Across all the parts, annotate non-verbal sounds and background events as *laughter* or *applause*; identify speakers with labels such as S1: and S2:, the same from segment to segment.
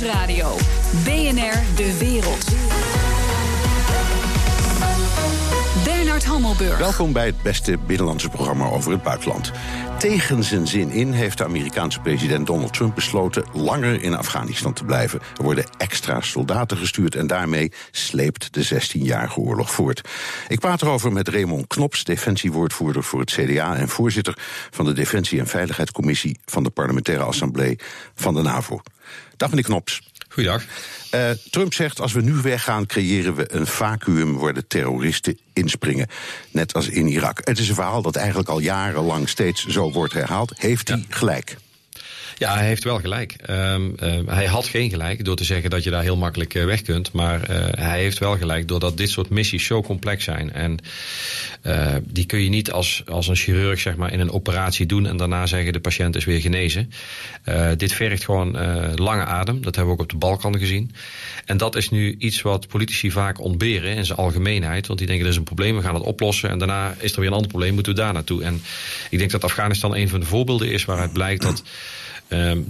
S1: Nieuwsradio. BNR De Wereld. Bernard Hammelburg.
S2: Welkom bij het beste binnenlandse programma over het buitenland. Tegen zijn zin in heeft de Amerikaanse president Donald Trump besloten langer in Afghanistan te blijven. Er worden extra soldaten gestuurd en daarmee sleept de 16-jarige oorlog voort. Ik praat erover met Raymond Knops, defensiewoordvoerder voor het CDA en voorzitter van de Defensie- en Veiligheidscommissie van de Parlementaire Assemblée van de NAVO. Dag meneer Knops.
S3: Goeiedag.
S2: Uh, Trump zegt als we nu weggaan, creëren we een vacuüm waar de terroristen inspringen. Net als in Irak. Het is een verhaal dat eigenlijk al jarenlang steeds zo wordt herhaald. Heeft hij gelijk?
S3: Ja, hij heeft wel gelijk. Um, uh, hij had geen gelijk door te zeggen dat je daar heel makkelijk uh, weg kunt. Maar uh, hij heeft wel gelijk doordat dit soort missies zo complex zijn. En die kun je niet als, als een chirurg zeg maar, in een operatie doen en daarna zeggen de patiënt is weer genezen. dit vergt gewoon lange adem. Dat hebben we ook op de Balkan gezien. En dat is nu iets wat politici vaak ontberen in zijn algemeenheid. Want die denken er is een probleem, we gaan het oplossen. En daarna is er weer een ander probleem, moeten we daar naartoe. En ik denk dat Afghanistan een van de voorbeelden is waaruit blijkt dat Ehm,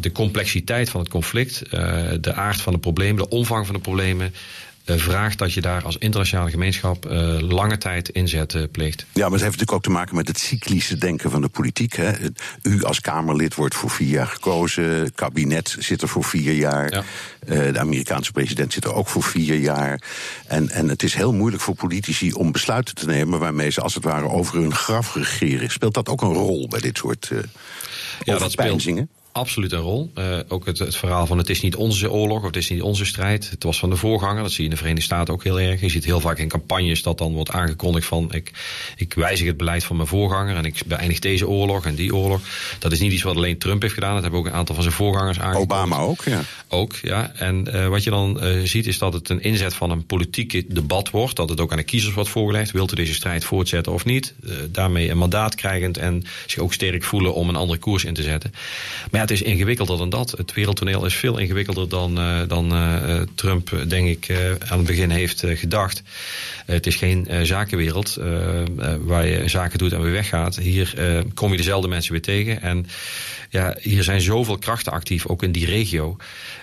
S3: de complexiteit van het conflict, uh, de aard van de problemen, de omvang van de problemen. Uh, vraagt dat je daar als internationale gemeenschap uh, lange tijd inzet pleegt.
S2: Ja, maar het heeft natuurlijk ook te maken met het cyclische denken van de politiek. Hè? U als Kamerlid wordt voor vier jaar gekozen, het kabinet zit er voor vier jaar. Ja. de Amerikaanse president zit er ook voor vier jaar. En, en het is heel moeilijk voor politici om besluiten te nemen waarmee ze als het ware over hun graf regeren. Speelt dat ook een rol bij dit soort ja, dat speelt,
S3: absoluut een rol. Uh, ook het, het, verhaal van het is niet onze oorlog of het is niet onze strijd. Het was van de voorganger. Dat zie je in de Verenigde Staten ook heel erg. Je ziet heel vaak in campagnes dat dan wordt aangekondigd van ik, ik wijzig het beleid van mijn voorganger en ik beëindig deze oorlog en die oorlog. Dat is niet iets wat alleen Trump heeft gedaan. Dat hebben ook een aantal van zijn voorgangers aangekondigd.
S2: Obama ook, ja.
S3: Ook, ja. En uh, wat je dan uh, ziet is dat het een inzet van een politiek debat wordt. Dat het ook aan de kiezers wordt voorgelegd. Wilt u deze strijd voortzetten of niet? daarmee een mandaat krijgend en zich ook sterk voelen om een andere koers in te zetten. Maar het is ingewikkelder dan dat. Het wereldtoneel is veel ingewikkelder dan, uh, dan uh, Trump, denk ik, aan het begin heeft gedacht. het is geen zakenwereld waar je zaken doet en weer weggaat. Hier kom je dezelfde mensen weer tegen. En ja, hier zijn zoveel krachten actief, ook in die regio.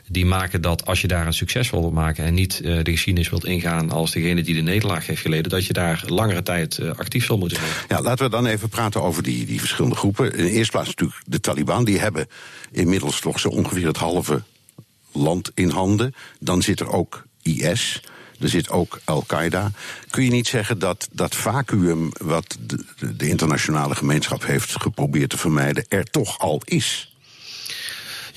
S3: Die maken dat als je daar een succes wilt maken en niet de geschiedenis wilt ingaan als degene die de nederlaag heeft geleden, dat je daar langere tijd actief zal moeten zijn.
S2: Ja, laten we dan even praten over die, die verschillende groepen. In de eerste plaats natuurlijk de Taliban. Die hebben inmiddels toch zo ongeveer het halve land in handen. Dan zit er ook IS. Er zit ook Al-Qaeda. Kun je niet zeggen dat dat vacuüm wat de, de, internationale gemeenschap heeft geprobeerd te vermijden, er toch al is?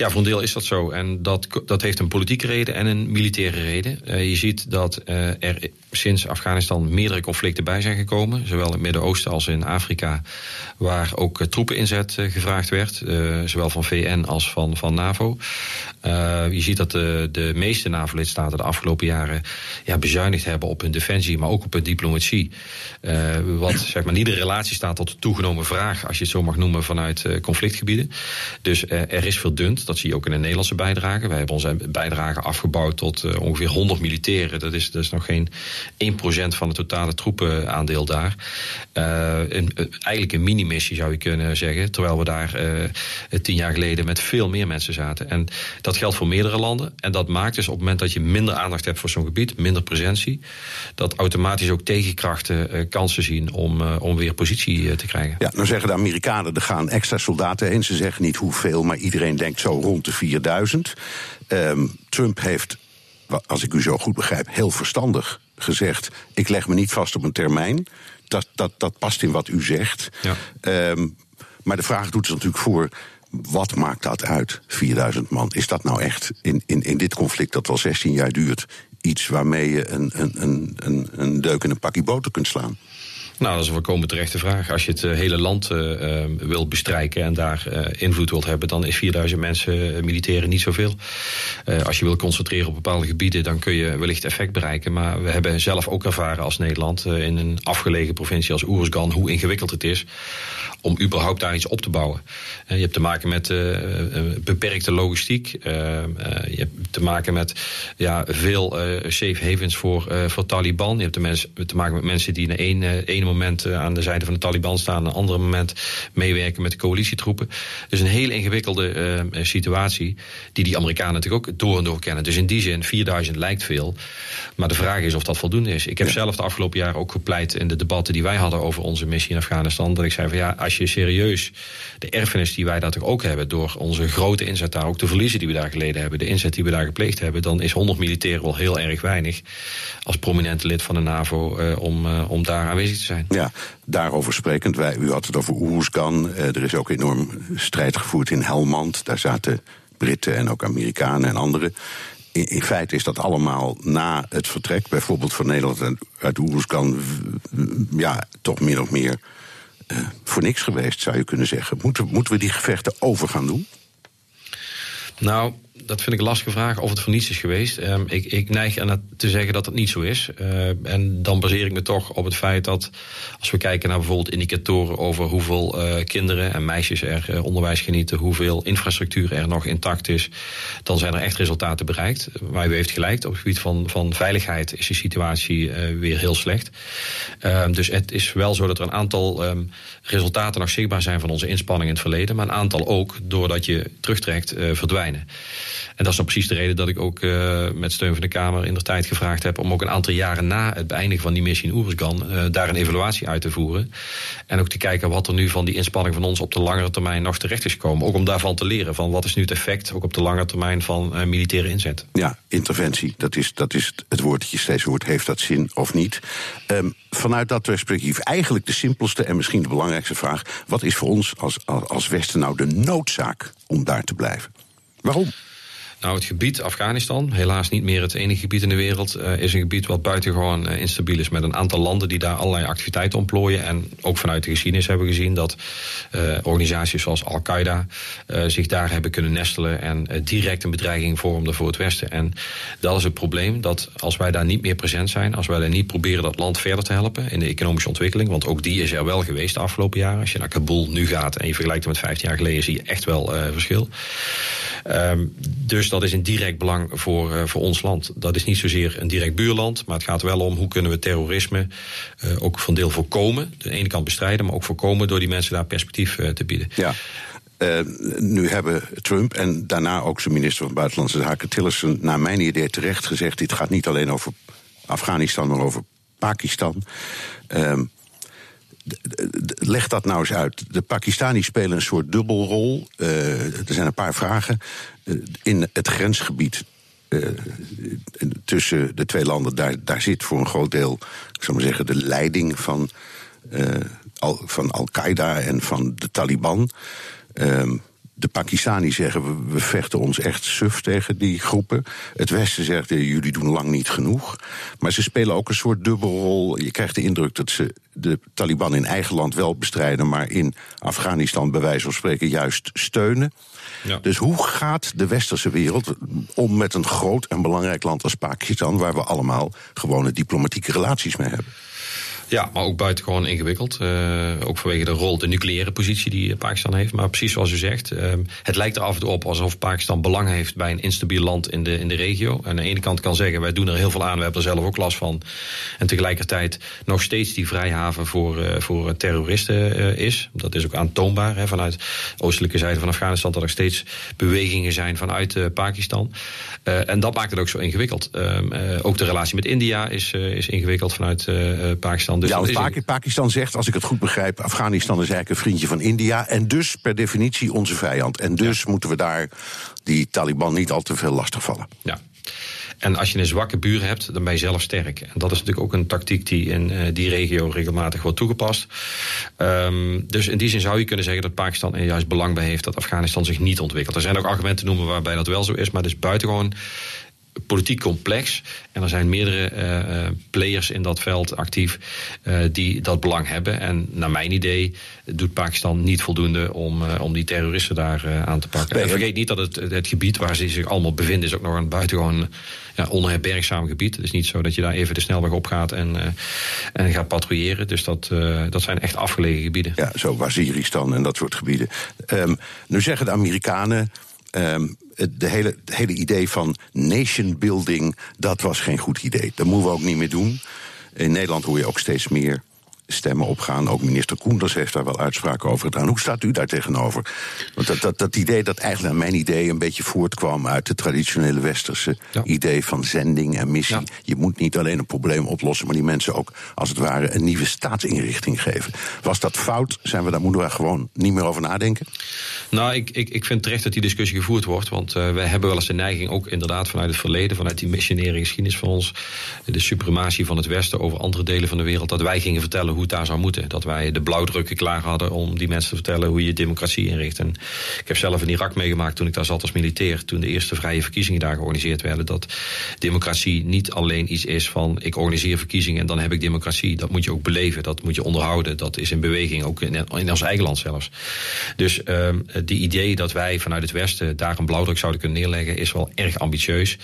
S3: Ja, voor een deel is dat zo. En dat, dat heeft een politieke reden en een militaire reden. Uh, je ziet dat uh, er sinds Afghanistan meerdere conflicten bij zijn gekomen. Zowel in het Midden-Oosten als in Afrika. Waar ook uh, troepeninzet gevraagd werd. zowel van VN als van, van NAVO. je ziet dat de, de meeste NAVO-lidstaten de afgelopen jaren ja, bezuinigd hebben op hun defensie, maar ook op hun diplomatie. wat zeg maar niet in relatie staat tot de toegenomen vraag, als je het zo mag noemen, vanuit conflictgebieden. Dus er is verdund. Dat zie je ook in de Nederlandse bijdrage. Wij hebben onze bijdrage afgebouwd tot uh, ongeveer 100 militairen. Dat is, is nog geen 1% van het totale troepenaandeel daar. Uh, een, eigenlijk een mini-missie zou je kunnen zeggen. Terwijl we daar tien jaar geleden met veel meer mensen zaten. En dat geldt voor meerdere landen. En dat maakt dus op het moment dat je minder aandacht hebt voor zo'n gebied, minder presentie, dat automatisch ook tegenkrachten kansen zien om, om weer positie te krijgen.
S2: Ja, nou zeggen de Amerikanen, er gaan extra soldaten heen. Ze zeggen niet hoeveel, maar iedereen denkt zo rond de 4000. Um, Trump heeft, als ik u zo goed begrijp, heel verstandig gezegd: ik leg me niet vast op een termijn. Dat, dat, dat past in wat u zegt. Ja. Um, maar de vraag doet er natuurlijk voor. Wat maakt dat uit, 4000 man? Is dat nou echt in, in, in dit conflict dat al 16 jaar duurt, iets waarmee je een, een, een, een deuk in een pakje boter kunt slaan?
S3: Nou, dat is een voorkomen terechte vraag. Als je het uh, hele land uh, uh, wilt bestrijken en daar invloed wilt hebben, dan is 4000 mensen militairen niet zoveel. als je wilt concentreren op bepaalde gebieden, dan kun je wellicht effect bereiken. Maar we hebben zelf ook ervaren als Nederland in een afgelegen provincie als Oersgan hoe ingewikkeld het is om überhaupt daar iets op te bouwen. je hebt te maken met beperkte logistiek. je hebt te maken met ja, veel safe havens voor, voor Taliban. Je hebt te, te maken met mensen die in één, één moment aan de zijde van de Taliban staan, een ander moment meewerken met de coalitietroepen. Dus een heel ingewikkelde situatie, die die Amerikanen natuurlijk ook door en door kennen. Dus in die zin, 4000 lijkt veel. Maar de vraag is of dat voldoende is. Ik heb zelf de afgelopen jaren ook gepleit in de debatten die wij hadden over onze missie in Afghanistan. Dat ik zei van ja, als je serieus de erfenis die wij daar toch ook hebben, door onze grote inzet daar, ook de verliezen die we daar geleden hebben, de inzet die we daar gepleegd hebben, dan is 100 militairen wel heel erg weinig als prominente lid van de NAVO uh, om, uh, om daar aanwezig te zijn.
S2: Ja, daarover sprekend, wij, u had het over Oeruzgan. Uh, er is ook enorm strijd gevoerd in Helmand. Daar zaten Britten en ook Amerikanen en anderen. In, in, feite is dat allemaal na het vertrek, bijvoorbeeld van Nederland uit Oeruzgan, ja, toch min of meer uh, voor niks geweest, zou je kunnen zeggen. Moeten, moeten we die gevechten over gaan doen?
S3: Nou, dat vind ik een lastige vraag of het voor niets is geweest. Um, ik, ik, neig aan te zeggen dat het niet zo is. Uh, en dan baseer ik me toch op het feit dat als we kijken naar bijvoorbeeld indicatoren over hoeveel uh, kinderen en meisjes er uh, onderwijs genieten, hoeveel infrastructuur er nog intact is, dan zijn er echt resultaten bereikt. Maar u heeft gelijk, op het gebied van, van veiligheid is de situatie weer heel slecht. Ehm, dus het is wel zo dat er een aantal um, resultaten nog zichtbaar zijn van onze inspanningen in het verleden, maar een aantal ook, doordat je terugtrekt, verdwijnen. En dat is dan precies de reden dat ik ook uh, met steun van de Kamer in de tijd gevraagd heb om ook een aantal jaren na het beëindigen van die missie in Oeruzgan uh, daar een evaluatie uit te voeren. En ook te kijken wat er nu van die inspanning van ons op de langere termijn nog terecht is gekomen. Ook om daarvan te leren van wat is nu het effect ook op de lange termijn van uh, militaire inzet.
S2: Ja, interventie. Dat is, dat is het woord dat je steeds hoort. Heeft dat zin of niet? Um, vanuit dat perspectief eigenlijk de simpelste en misschien de belangrijkste vraag. Wat is voor ons als, als Westen nou de noodzaak om daar te blijven? Waarom?
S3: Nou, het gebied Afghanistan, helaas niet meer het enige gebied in de wereld, uh, is een gebied wat buitengewoon uh, instabiel is. Met een aantal landen die daar allerlei activiteiten ontplooien. En ook vanuit de geschiedenis hebben we gezien dat uh, organisaties zoals Al-Qaeda zich daar hebben kunnen nestelen. En direct een bedreiging vormden voor het Westen. En dat is het probleem, dat als wij daar niet meer present zijn, als wij daar niet proberen dat land verder te helpen in de economische ontwikkeling, want ook die is er wel geweest de afgelopen jaren. Als je naar Kabul nu gaat en je vergelijkt het met 15 jaar geleden, zie je echt wel verschil. Um, dus dat is een direct belang voor, uh, voor ons land. Dat is niet zozeer een direct buurland, maar het gaat wel om hoe kunnen we terrorisme uh, ook van deel voorkomen. Aan de ene kant bestrijden, maar ook voorkomen door die mensen daar perspectief uh, te bieden.
S2: Ja. Nu hebben Trump en daarna ook zijn minister van Buitenlandse Zaken Tillerson, naar mijn idee terecht gezegd: dit gaat niet alleen over Afghanistan, maar over Pakistan. Uh, leg dat nou eens uit. De Pakistanis spelen een soort dubbelrol. Uh, er zijn een paar vragen. Uh, in het grensgebied uh, tussen de twee landen, daar, daar zit voor een groot deel, ik zou maar zeggen, de leiding van, al, van Al-Qaeda en van de Taliban. Ehm, de Pakistanis zeggen we, we, vechten ons echt suf tegen die groepen. Het Westen zegt jullie doen lang niet genoeg. Maar ze spelen ook een soort dubbelrol. Je krijgt de indruk dat ze de Taliban in eigen land wel bestrijden, maar in Afghanistan bij wijze van spreken juist steunen. Ja. Dus hoe gaat de westerse wereld om met een groot en belangrijk land als Pakistan, waar we allemaal gewone diplomatieke relaties mee hebben?
S3: Ja, maar ook buitengewoon ingewikkeld. Uh, ook vanwege de rol, de nucleaire positie die Pakistan heeft. Maar precies zoals u zegt, uh, het lijkt er af en toe op alsof Pakistan belang heeft bij een instabiel land in de, in de regio. En aan de ene kant kan zeggen, wij doen er heel veel aan, we hebben er zelf ook last van. En tegelijkertijd nog steeds die vrijhaven voor, uh, voor terroristen is. Dat is ook aantoonbaar hè, vanuit de oostelijke zijde van Afghanistan, dat er steeds bewegingen zijn vanuit Pakistan. en dat maakt het ook zo ingewikkeld. Ehm, ook de relatie met India is, is ingewikkeld vanuit Pakistan.
S2: Dus ja, want Pakistan zegt, als ik het goed begrijp, Afghanistan is eigenlijk een vriendje van India. En dus per definitie onze vijand. En dus moeten we daar die Taliban niet al te veel lastig vallen.
S3: Ja. En als je een zwakke buur hebt, dan ben je zelf sterk. En dat is natuurlijk ook een tactiek die in uh, die regio regelmatig wordt toegepast. Um, dus in die zin zou je kunnen zeggen dat Pakistan er juist belang bij heeft dat Afghanistan zich niet ontwikkelt. Er zijn ook argumenten te noemen waarbij dat wel zo is, maar het is buitengewoon politiek complex. En er zijn meerdere uh, players in dat veld actief uh, die dat belang hebben. En naar mijn idee doet Pakistan niet voldoende om, uh, om die terroristen daar aan te pakken. Nee, en vergeet niet dat het, het gebied waar ze zich allemaal bevinden... is ook nog een buitengewoon ja, onherbergzaam gebied. Het is niet zo dat je daar even de snelweg op gaat en, en gaat patrouilleren. Dus dat, dat zijn echt afgelegen gebieden.
S2: Ja, zo Waziristan en dat soort gebieden. Um, nu zeggen de Amerikanen... Um, de hele, het hele idee van nation building, dat was geen goed idee. Dat moeten we ook niet meer doen. In Nederland hoor je ook steeds meer stemmen opgaan. Ook minister Koenders heeft daar wel uitspraken over gedaan. Hoe staat u daar tegenover? Want dat, dat, dat idee dat eigenlijk naar mijn idee een beetje voortkwam uit het traditionele westerse idee van zending en missie. Je moet niet alleen een probleem oplossen, maar die mensen ook als het ware een nieuwe staatsinrichting geven. Was dat fout? Zijn we daar moeten we gewoon niet meer over nadenken?
S3: Nou, ik, ik, ik vind terecht dat die discussie gevoerd wordt. Want uh, we hebben wel eens de neiging, ook inderdaad vanuit het verleden, vanuit die missionaire geschiedenis van ons, de suprematie van het Westen over andere delen van de wereld, dat wij gingen vertellen hoe het daar zou moeten. Dat wij de blauwdrukken klaar hadden om die mensen te vertellen hoe je democratie inricht. En ik heb zelf in Irak meegemaakt toen ik daar zat als militair, toen de eerste vrije verkiezingen daar georganiseerd werden, dat democratie niet alleen iets is van ik organiseer verkiezingen en dan heb ik democratie. Dat moet je ook beleven, dat moet je onderhouden, dat is in beweging, ook in, in ons eigen land zelfs. Dus uh, die idee dat wij vanuit het Westen daar een blauwdruk zouden kunnen neerleggen, is wel erg ambitieus.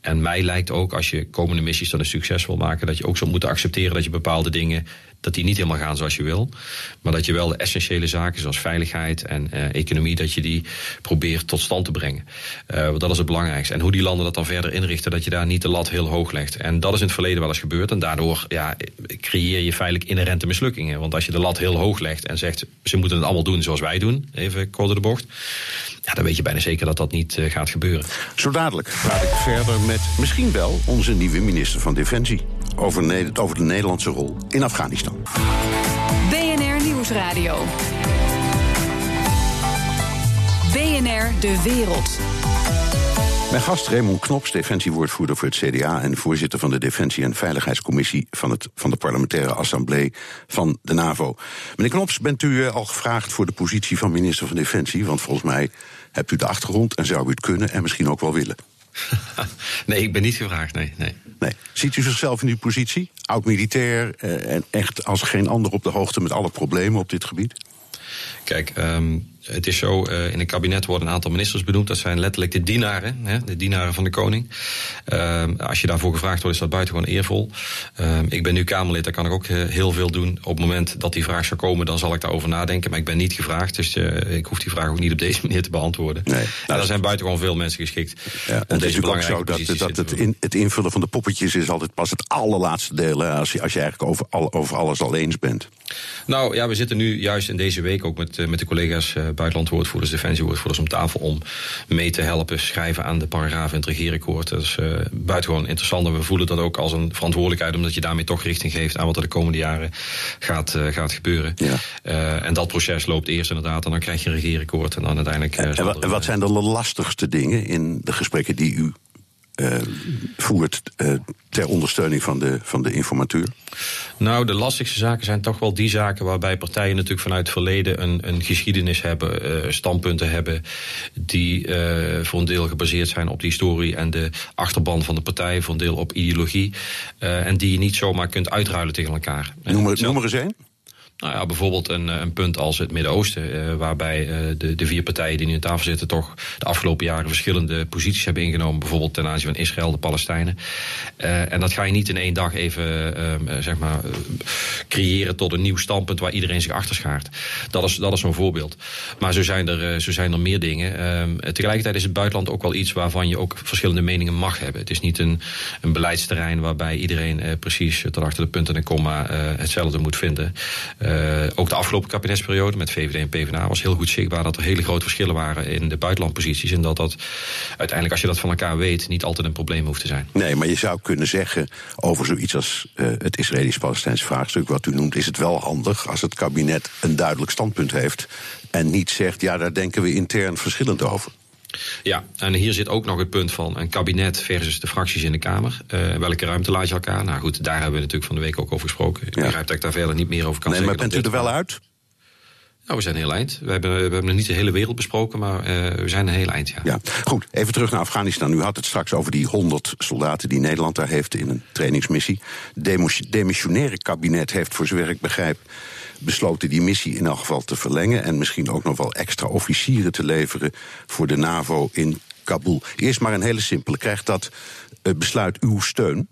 S3: En mij lijkt ook, als je komende missies dan een succes wil maken, dat je ook zou moeten accepteren dat je bepaalde dingen dat die niet helemaal gaan zoals je wil. Maar dat je wel de essentiële zaken zoals veiligheid en uh, economie, dat je die probeert tot stand te brengen. Uh, dat is het belangrijkste. En hoe die landen dat dan verder inrichten, dat je daar niet de lat heel hoog legt. En dat is in het verleden wel eens gebeurd. En daardoor ja, creëer je feitelijk inherente mislukkingen. Want als je de lat heel hoog legt en zegt ze moeten het allemaal doen zoals wij doen, even kort de bocht. Ja, dan weet je bijna zeker dat dat niet uh, gaat gebeuren.
S2: Zo dadelijk praat ik verder met misschien wel onze nieuwe minister van Defensie over, over de Nederlandse rol in Afghanistan.
S1: BNR Nieuwsradio. BNR De Wereld.
S2: Mijn gast Raymond Knops, defensiewoordvoerder voor het CDA... en voorzitter van de Defensie- en Veiligheidscommissie... van, het, van de parlementaire assemblee van de NAVO. Meneer Knops, bent u al gevraagd voor de positie van minister van Defensie? Want volgens mij hebt u de achtergrond en zou u het kunnen en misschien ook wel willen. *laughs*
S3: nee, ik ben niet gevraagd, nee. nee.
S2: nee. Ziet u zichzelf in die positie? Oud-militair eh, en echt als geen ander op de hoogte met alle problemen op dit gebied?
S3: Kijk, um, het is zo, uh, in het kabinet worden een aantal ministers benoemd. Dat zijn letterlijk de dienaren, hè, de dienaren van de koning. Uh, als je daarvoor gevraagd wordt, is dat buitengewoon eervol. Uh, ik ben nu Kamerlid, daar kan ik ook uh, heel veel doen. Op het moment dat die vraag zou komen, dan zal ik daarover nadenken. Maar ik ben niet gevraagd, dus uh, ik hoef die vraag ook niet op deze *laughs* manier te beantwoorden. Nee, nou, er zijn buitengewoon veel mensen geschikt.
S2: Ja, om deze belangrijke ook zo dat, dat het, in, het invullen van de poppetjes is altijd pas het allerlaatste deel. Hè, als, je, als je eigenlijk over, al, over alles al eens bent.
S3: Nou ja, we zitten nu juist in deze week ook met, met de collega's buitenlandwoordvoerders, defensiewoordvoerders om tafel om mee te helpen schrijven aan de paragrafen in het regeerakkoord. Dat is uh, buitengewoon interessant en we voelen dat ook als een verantwoordelijkheid, omdat je daarmee toch richting geeft aan wat er de komende jaren gaat, gaat gebeuren. Ja. En dat proces loopt eerst inderdaad en dan krijg je een regeerakkoord en dan uiteindelijk.
S2: en, wat zijn de lastigste dingen in de gesprekken die u uh, voert uh, ter ondersteuning van de, van de informateur?
S3: Nou, de lastigste zaken zijn toch wel die zaken waarbij partijen natuurlijk vanuit het verleden een, een geschiedenis hebben, uh, standpunten hebben, die voor een deel gebaseerd zijn op de historie en de achterban van de partij, voor een deel op ideologie. en die je niet zomaar kunt uitruilen tegen elkaar.
S2: Noem er, noem er eens een.
S3: Nou ja, bijvoorbeeld een, een punt als het Midden-Oosten, uh, waarbij uh, de, de vier partijen die nu aan tafel zitten toch de afgelopen jaren verschillende posities hebben ingenomen. Bijvoorbeeld ten aanzien van Israël, de Palestijnen. En dat ga je niet in één dag even zeg maar, creëren tot een nieuw standpunt waar iedereen zich achter schaart. Dat is, dat is zo'n voorbeeld. Maar zo zijn er, zo zijn er meer dingen. Ehm, tegelijkertijd is het buitenland ook wel iets waarvan je ook verschillende meningen mag hebben. Het is niet een, een beleidsterrein waarbij iedereen precies tot achter de punten en komma hetzelfde moet vinden. Uh, ook de afgelopen kabinetsperiode met VVD en PvdA was heel goed zichtbaar dat er hele grote verschillen waren in de buitenlandposities. En dat dat uiteindelijk, als je dat van elkaar weet, niet altijd een probleem hoeft te zijn.
S2: Nee, maar je zou kunnen zeggen over zoiets als uh, het Israëlisch-Palestijnse vraagstuk, wat u noemt, is het wel handig als het kabinet een duidelijk standpunt heeft. En niet zegt, ja, daar denken we intern verschillend over.
S3: Ja, en hier zit ook nog het punt van een kabinet versus de fracties in de Kamer. Uh, welke ruimte laat je elkaar? Nou goed, daar hebben we natuurlijk van de week ook over gesproken. Ik ja. begrijp dat ik daar verder niet meer over kan
S2: nee,
S3: zeggen.
S2: Maar bent u er wel uit?
S3: Nou, we zijn heel eind. We hebben, we hebben nog niet de hele wereld besproken, maar uh, we zijn een heel eind, ja.
S2: ja. Goed, even terug naar Afghanistan. U had het straks over die 100 soldaten die Nederland daar heeft in een trainingsmissie. Het demissionaire kabinet heeft, voor zover ik begrijp, besloten die missie in elk geval te verlengen. En misschien ook nog wel extra officieren te leveren voor de NAVO in Kabul. Eerst maar een hele simpele. Krijgt dat besluit uw steun?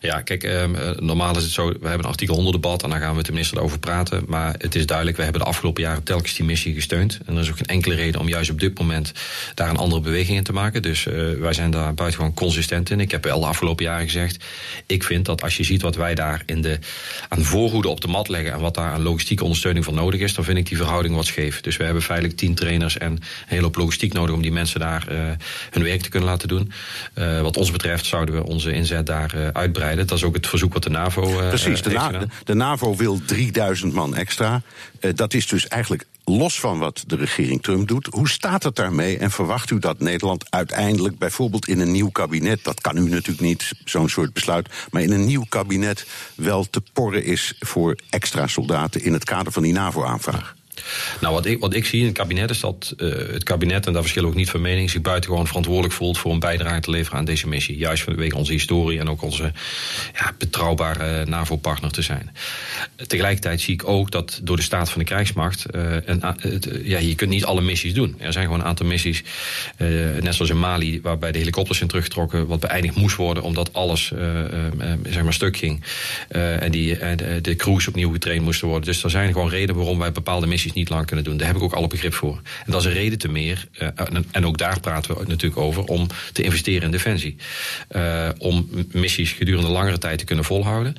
S3: Ja, kijk, ehm, eh, normaal is het zo, we hebben een artikel 100 debat en daar gaan we met de minister over praten. Maar het is duidelijk, we hebben de afgelopen jaren telkens die missie gesteund. En er is ook geen enkele reden om juist op dit moment daar een andere beweging in te maken. Dus uh, wij zijn daar buitengewoon consistent in. Ik heb wel de afgelopen jaren gezegd, ik vind dat als je ziet wat wij daar in de, aan op de mat leggen en wat daar aan logistieke ondersteuning voor nodig is, dan vind ik die verhouding wat scheef. Dus we hebben feitelijk tien trainers en een hele hoop logistiek nodig om die mensen daar uh, hun werk te kunnen laten doen. Uh, wat ons betreft zouden we onze inzet daar uitbreiden. Dat is ook het verzoek wat de NAVO.
S2: Uh, Precies, de, Na de, NAVO wil 3000 man extra. Uh, dat is dus eigenlijk los van wat de regering Trump doet. Hoe staat het daarmee en verwacht u dat Nederland uiteindelijk bijvoorbeeld in een nieuw kabinet, dat kan u natuurlijk niet, zo'n soort besluit, maar in een nieuw kabinet wel te porren is voor extra soldaten in het kader van die NAVO-aanvraag?
S3: Nou, wat ik, wat ik zie in het kabinet is dat uh, het kabinet, en daar verschillen ook niet van mening, zich buitengewoon verantwoordelijk voelt voor een bijdrage te leveren aan deze missie. Juist vanwege onze historie en ook onze ja, betrouwbare NAVO-partner te zijn. Tegelijkertijd zie ik ook dat door de staat van de krijgsmacht, een, uh, ja, je kunt niet alle missies doen. Er zijn gewoon een aantal missies, net zoals in Mali, waarbij de helikopters zijn teruggetrokken, wat beëindigd moest worden omdat alles zeg maar stuk ging. en die, de crews opnieuw getraind moesten worden. Dus er zijn gewoon redenen waarom wij bepaalde missies niet lang kunnen doen. Daar heb ik ook alle begrip voor. En dat is een reden te meer, uh, en ook daar praten we natuurlijk over, om te investeren in defensie. Uh, om missies gedurende langere tijd te kunnen volhouden.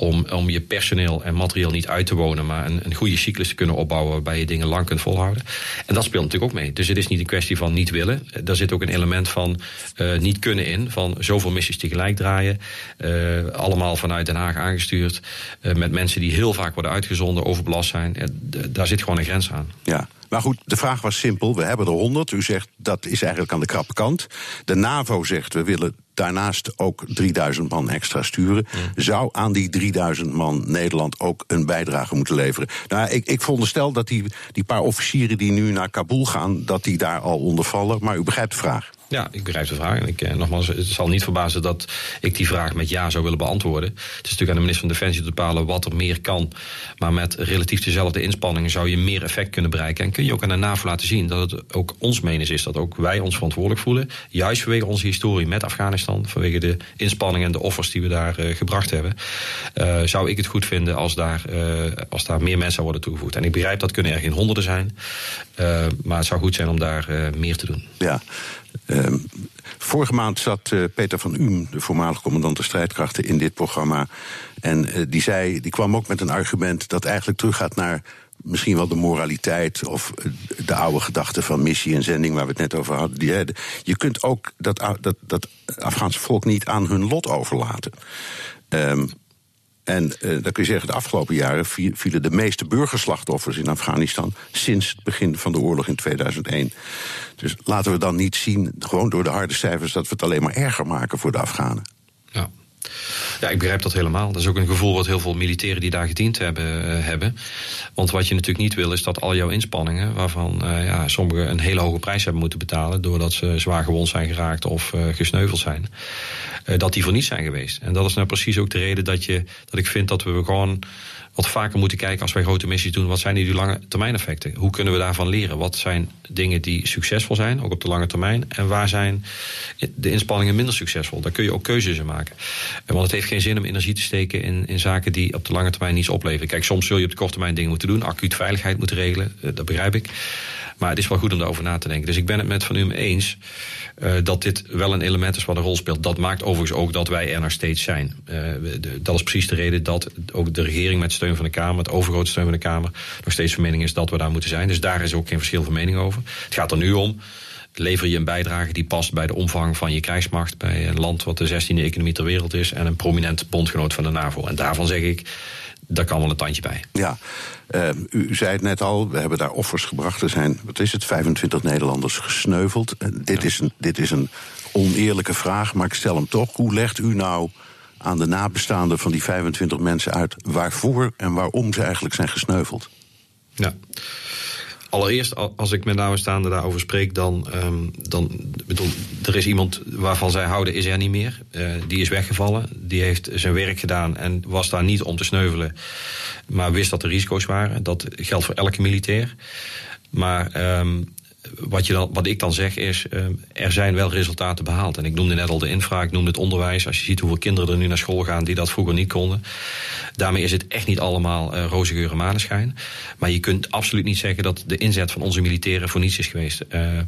S3: Om, om je personeel en materieel niet uit te wonen, maar een, een goede cyclus te kunnen opbouwen waarbij je dingen lang kunt volhouden. En dat speelt natuurlijk ook mee. Dus het is niet een kwestie van niet willen. Daar zit ook een element van uh, niet kunnen in. Van zoveel missies tegelijk draaien. Uh, allemaal vanuit Den Haag aangestuurd. Met mensen die heel vaak worden uitgezonden, overbelast zijn. daar zit gewoon een grens aan.
S2: Ja. Maar goed, de vraag was simpel. We hebben er 100. U zegt dat is eigenlijk aan de krappe kant. De NAVO zegt we willen daarnaast ook 3000 man extra sturen. Zou aan die 3000 man Nederland ook een bijdrage moeten leveren? Nou, ik, ik veronderstel dat die, die paar officieren die nu naar Kabul gaan, dat die daar al onder vallen. Maar u begrijpt de vraag.
S3: Ja, ik begrijp de vraag. En ik, eh, nogmaals, het zal niet verbazen dat ik die vraag met ja zou willen beantwoorden. Het is natuurlijk aan de minister van Defensie te bepalen wat er meer kan. Maar met relatief dezelfde inspanningen zou je meer effect kunnen bereiken. En kun je ook aan de NAVO laten zien dat het ook ons menens is. Dat ook wij ons verantwoordelijk voelen. Juist vanwege onze historie met Afghanistan. Vanwege de inspanningen en de offers die we daar uh, gebracht hebben. Uh, zou ik het goed vinden als daar, uh, als daar meer mensen worden toegevoegd. En ik begrijp dat kunnen er geen honderden zijn. Maar het zou goed zijn om daar meer te doen.
S2: Ja. Uh, vorige maand zat uh, Peter van Uhm, de voormalige commandant de strijdkrachten, in dit programma. En uh, die, zei, die kwam ook met een argument dat eigenlijk teruggaat naar misschien wel de moraliteit of de oude gedachte van missie en zending waar we het net over hadden. Je kunt ook dat, dat, dat Afghaanse volk niet aan hun lot overlaten. Um, en uh, dan kun je zeggen, de afgelopen jaren vielen de meeste burgerslachtoffers in Afghanistan sinds het begin van de oorlog in 2001. Dus laten we dan niet zien, gewoon door de harde cijfers, dat we het alleen maar erger maken voor de Afghanen.
S3: Ja. Ik begrijp dat helemaal. Dat is ook een gevoel wat heel veel militairen die daar gediend hebben, uh, hebben. Want wat je natuurlijk niet wil is dat al jouw inspanningen, waarvan uh, ja, sommigen een hele hoge prijs hebben moeten betalen doordat ze zwaar gewond zijn geraakt of uh, gesneuveld zijn, dat die voor niets zijn geweest. En dat is nou precies ook de reden dat, je, dat ik vind dat we gewoon wat vaker moeten kijken als wij grote missies doen. Wat zijn die lange termijn effecten? Hoe kunnen we daarvan leren? Wat zijn dingen die succesvol zijn, ook op de lange termijn? En waar zijn de inspanningen minder succesvol? Daar kun je ook keuzes in maken. Want het heeft geen zin om energie te steken in, in zaken die op de lange termijn niets opleveren. Kijk, soms zul je op de korte termijn dingen moeten doen. Acuut veiligheid moeten regelen, dat begrijp ik. Maar het is wel goed om daarover na te denken. Dus ik ben het met Van U eens uh, dat dit wel een element is wat een rol speelt. Dat maakt overigens ook dat wij er nog steeds zijn. Dat is precies de reden dat ook de regering met steun van de Kamer, het overgrote steun van de Kamer, nog steeds van mening is dat we daar moeten zijn. Dus daar is ook geen verschil van mening over. Het gaat er nu om lever je een bijdrage die past bij de omvang van je krijgsmacht. Bij een land wat de 16e economie ter wereld is. En een prominent bondgenoot van de NAVO. En daarvan zeg ik, daar kan wel een tandje bij.
S2: Ja, uh, u, zei het net al, we hebben daar offers gebracht. Er zijn, wat is het, 25 Nederlanders gesneuveld. Uh, dit, ja. is een, dit is een oneerlijke vraag, maar ik stel hem toch. Hoe legt u nou aan de nabestaanden van die 25 mensen uit... waarvoor en waarom ze eigenlijk zijn gesneuveld?
S3: Ja. Allereerst, als ik met nabestaanden daarover spreek, dan, um, dan bedoel, er is iemand waarvan zij houden, is er niet meer. Uh, die is weggevallen, die heeft zijn werk gedaan en was daar niet om te sneuvelen, maar wist dat er risico's waren. Dat geldt voor elke militair. Maar um, wat, je dan, wat ik dan zeg is, uh, er zijn wel resultaten behaald. En ik noemde net al de infra, ik noemde het onderwijs. Als je ziet hoeveel kinderen er nu naar school gaan die dat vroeger niet konden. Daarmee is het echt niet allemaal uh, roze geur en maneschijn. Maar je kunt absoluut niet zeggen dat de inzet van onze militairen voor niets is geweest. Uh,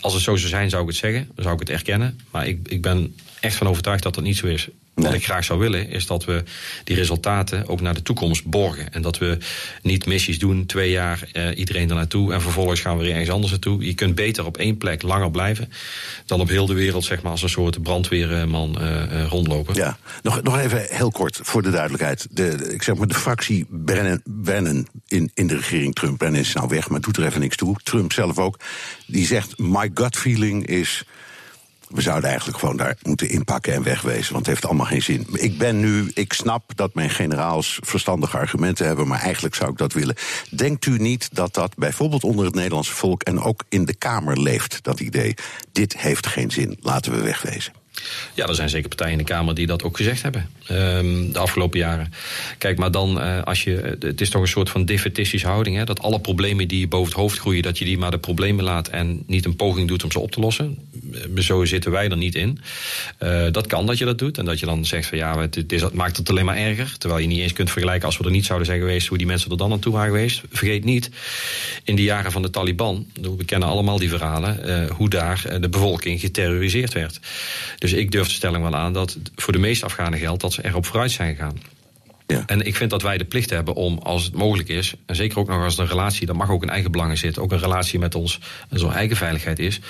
S3: als het zo zou zijn, zou ik het zeggen. Zou ik het erkennen. Maar ik, ik ben echt van overtuigd dat dat niet zo is. Wat ik graag zou willen, is dat we die resultaten ook naar de toekomst borgen. En dat we niet missies doen, twee jaar uh, iedereen er naartoe en vervolgens gaan we weer ergens anders naartoe. Je kunt beter op één plek langer blijven dan op heel de wereld, zeg maar, als een soort brandweerman uh, uh, rondlopen.
S2: Ja, nog, nog even heel kort voor de duidelijkheid. De, ik zeg maar, de fractie Brennan, Brennan in, in de regering Trump, Brennan is nou weg, maar doet er even niks toe. Trump zelf ook, die zegt: My gut feeling is we zouden eigenlijk gewoon daar moeten inpakken en wegwezen, want het heeft allemaal geen zin. Ik ben nu, ik snap dat mijn generaals verstandige argumenten hebben, maar eigenlijk zou ik dat willen. Denkt u niet dat dat bijvoorbeeld onder het Nederlandse volk en ook in de Kamer leeft, dat idee? Dit heeft geen zin, laten we wegwezen.
S3: Ja, er zijn zeker partijen in de Kamer die dat ook gezegd hebben. Um, de afgelopen jaren. Kijk, maar dan uh, als je. Het is toch een soort van defetistische houding. Hè, dat alle problemen die boven het hoofd groeien, dat je die maar de problemen laat en niet een poging doet om ze op te lossen. Zo zitten wij er niet in. Dat kan dat je dat doet. En dat je dan zegt van ja, het, is, maakt het alleen maar erger. Terwijl je niet eens kunt vergelijken als we er niet zouden zijn geweest, hoe die mensen er dan naartoe waren geweest. Vergeet niet, in de jaren van de Taliban, we kennen allemaal die verhalen, hoe daar de bevolking geterroriseerd werd. Dus ik durf de stelling wel aan dat voor de meeste Afghanen geldt dat ze erop vooruit zijn gegaan. Ja. En ik vind dat wij de plicht hebben om, als het mogelijk is, en zeker ook nog als een relatie, dat mag ook in eigen belangen zitten, ook een relatie met ons en zo'n eigen veiligheid is,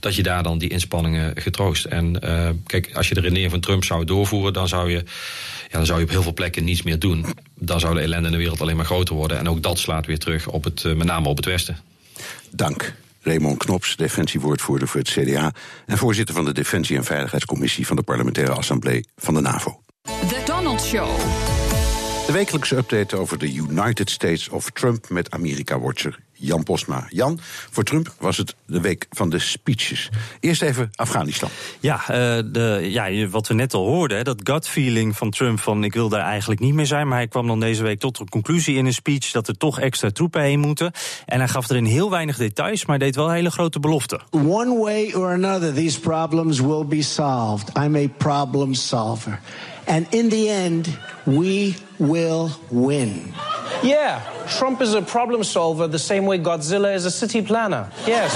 S3: dat je daar dan die inspanningen getroost. En uh, kijk, als je de redenering van Trump zou doorvoeren, dan zou je, ja, dan zou je op heel veel plekken niets meer doen. Dan zou de ellende in de wereld alleen maar groter worden. En ook dat slaat weer terug op het, uh, met name op het Westen.
S2: Dank. Raymond Knops, defensiewoordvoerder voor het CDA... en voorzitter van de Defensie- en Veiligheidscommissie... van de Parlementaire Assemblée van de NAVO.
S1: The Donald Show.
S2: De wekelijkse update over de United States of Trump... met Amerika-watcher Jan Posma. Jan, voor Trump was het de week van de speeches. Eerst even Afghanistan.
S4: Ja, uh, de, ja wat we net al hoorden, dat gut feeling van Trump van ik wil daar eigenlijk niet meer zijn. Maar hij kwam dan deze week tot de conclusie in een speech dat er toch extra troepen heen moeten. En hij gaf erin heel weinig details, maar deed wel hele grote beloften.
S5: One way or another, these problems will be solved. I'm a problem solver. And in the end, we will win.
S6: Yeah, Trump is a problem solver the same way Godzilla is a city planner. Yes.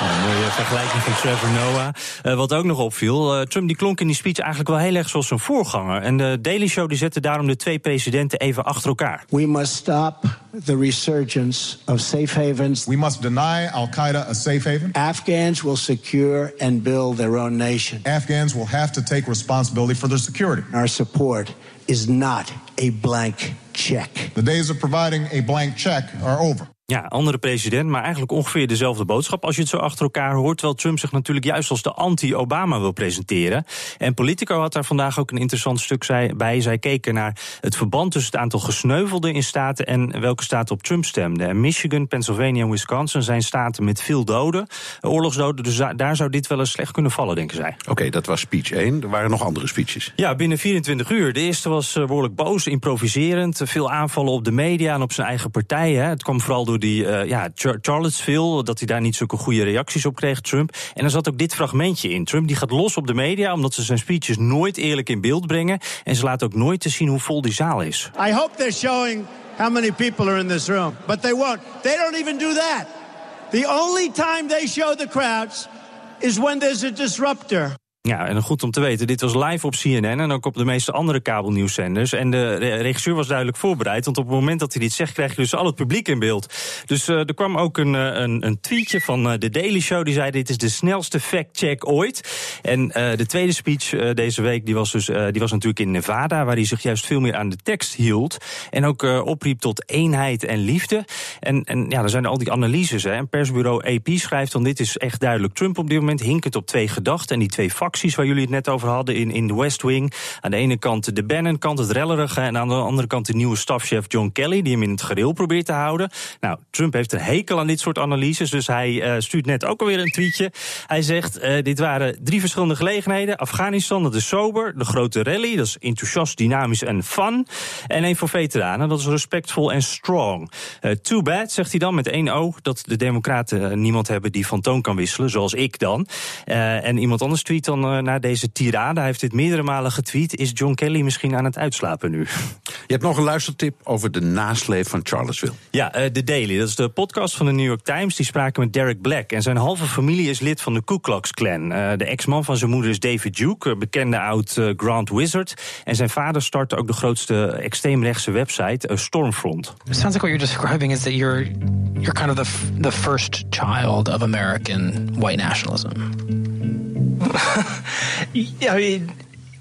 S4: Een mooie vergelijking van Trevor Noah. Uh, wat ook nog opviel, uh, Trump die klonk in die speech eigenlijk wel heel erg zoals zijn voorganger. En de Daily Show die zette daarom de twee presidenten even achter elkaar.
S5: We must stop the resurgence of safe havens.
S7: We must deny Al-Qaeda a safe haven.
S5: Afghans will secure and build their own nation.
S7: Afghans will have to take responsibility for their security.
S5: Our support is not a blank check.
S7: The days of providing a blank check are over.
S4: Ja, andere president, maar eigenlijk ongeveer dezelfde boodschap als je het zo achter elkaar hoort. Terwijl Trump zich natuurlijk juist als de anti-Obama wil presenteren. En Politico had daar vandaag ook een interessant stuk bij. Zij keken naar het verband tussen het aantal gesneuvelden in staten en welke staten op Trump stemden. En Michigan, Pennsylvania en Wisconsin zijn staten met veel doden, oorlogsdoden. Dus daar zou dit wel eens slecht kunnen vallen, denken zij.
S2: Oké, okay, dat was speech 1. Er waren nog andere speeches.
S4: Ja, binnen 24 uur. De eerste was behoorlijk boos, improviserend. Veel aanvallen op de media en op zijn eigen partij. Hè. Het kwam vooral door die uh, ja, Charlottesville, dat hij daar niet zulke goede reacties op kreeg, Trump. En er zat ook dit fragmentje in. Trump die gaat los op de media, omdat ze zijn speeches nooit eerlijk in beeld brengen. En ze laten ook nooit te zien hoe vol die zaal is.
S5: I hope they're showing how many people are in this room. But they won't. They don't even do that. The only time they show the crowds is when there's a disruptor.
S4: Ja, en goed om te weten, dit was live op CNN en ook op de meeste andere kabelnieuwszenders. En de regisseur was duidelijk voorbereid, want op het moment dat hij dit zegt, krijg je dus al het publiek in beeld. Dus uh, er kwam ook een, een, een tweetje van uh, de Daily Show, die zei dit is de snelste fact-check ooit. En de tweede speech deze week, die was, dus, die was natuurlijk in Nevada, waar hij zich juist veel meer aan de tekst hield. En ook opriep tot eenheid en liefde. En, en ja, er zijn al die analyses. Hè. En persbureau AP schrijft dan, dit is echt duidelijk Trump op dit moment, hinkend op twee gedachten en die twee facties waar jullie het net over hadden in, in de West Wing. Aan de ene kant de Bannon-kant, het rellerige. En aan de andere kant de nieuwe stafchef John Kelly, die hem in het gereel probeert te houden. Nou, Trump heeft een hekel aan dit soort analyses. Dus hij uh, stuurt net ook alweer een tweetje. Hij zegt: uh, Dit waren drie verschillende gelegenheden. Afghanistan, dat is sober. De grote rally, dat is enthousiast, dynamisch en fun. En één voor veteranen, dat is respectvol en strong. Uh, too bad, zegt hij dan met één O, dat de Democraten niemand hebben die van toon kan wisselen, zoals ik dan. en iemand anders tweet dan naar deze tirade. Hij heeft dit meerdere malen getweet. Is John Kelly misschien aan het uitslapen nu?
S2: Je hebt nog een luistertip over de nasleep van Charlottesville.
S4: Ja, The Daily, dat is de podcast van de New York Times. Die spraken met Derek Black. En zijn halve familie is lid van de Ku Klux Klan. de ex-man van zijn moeder is David Duke, bekende oud Grand Wizard. En zijn vader startte ook de grootste extreemrechtse website, Stormfront.
S8: It sounds like what you're describing is that you're you're kind of the the first child of American white nationalism. *laughs*
S9: I mean,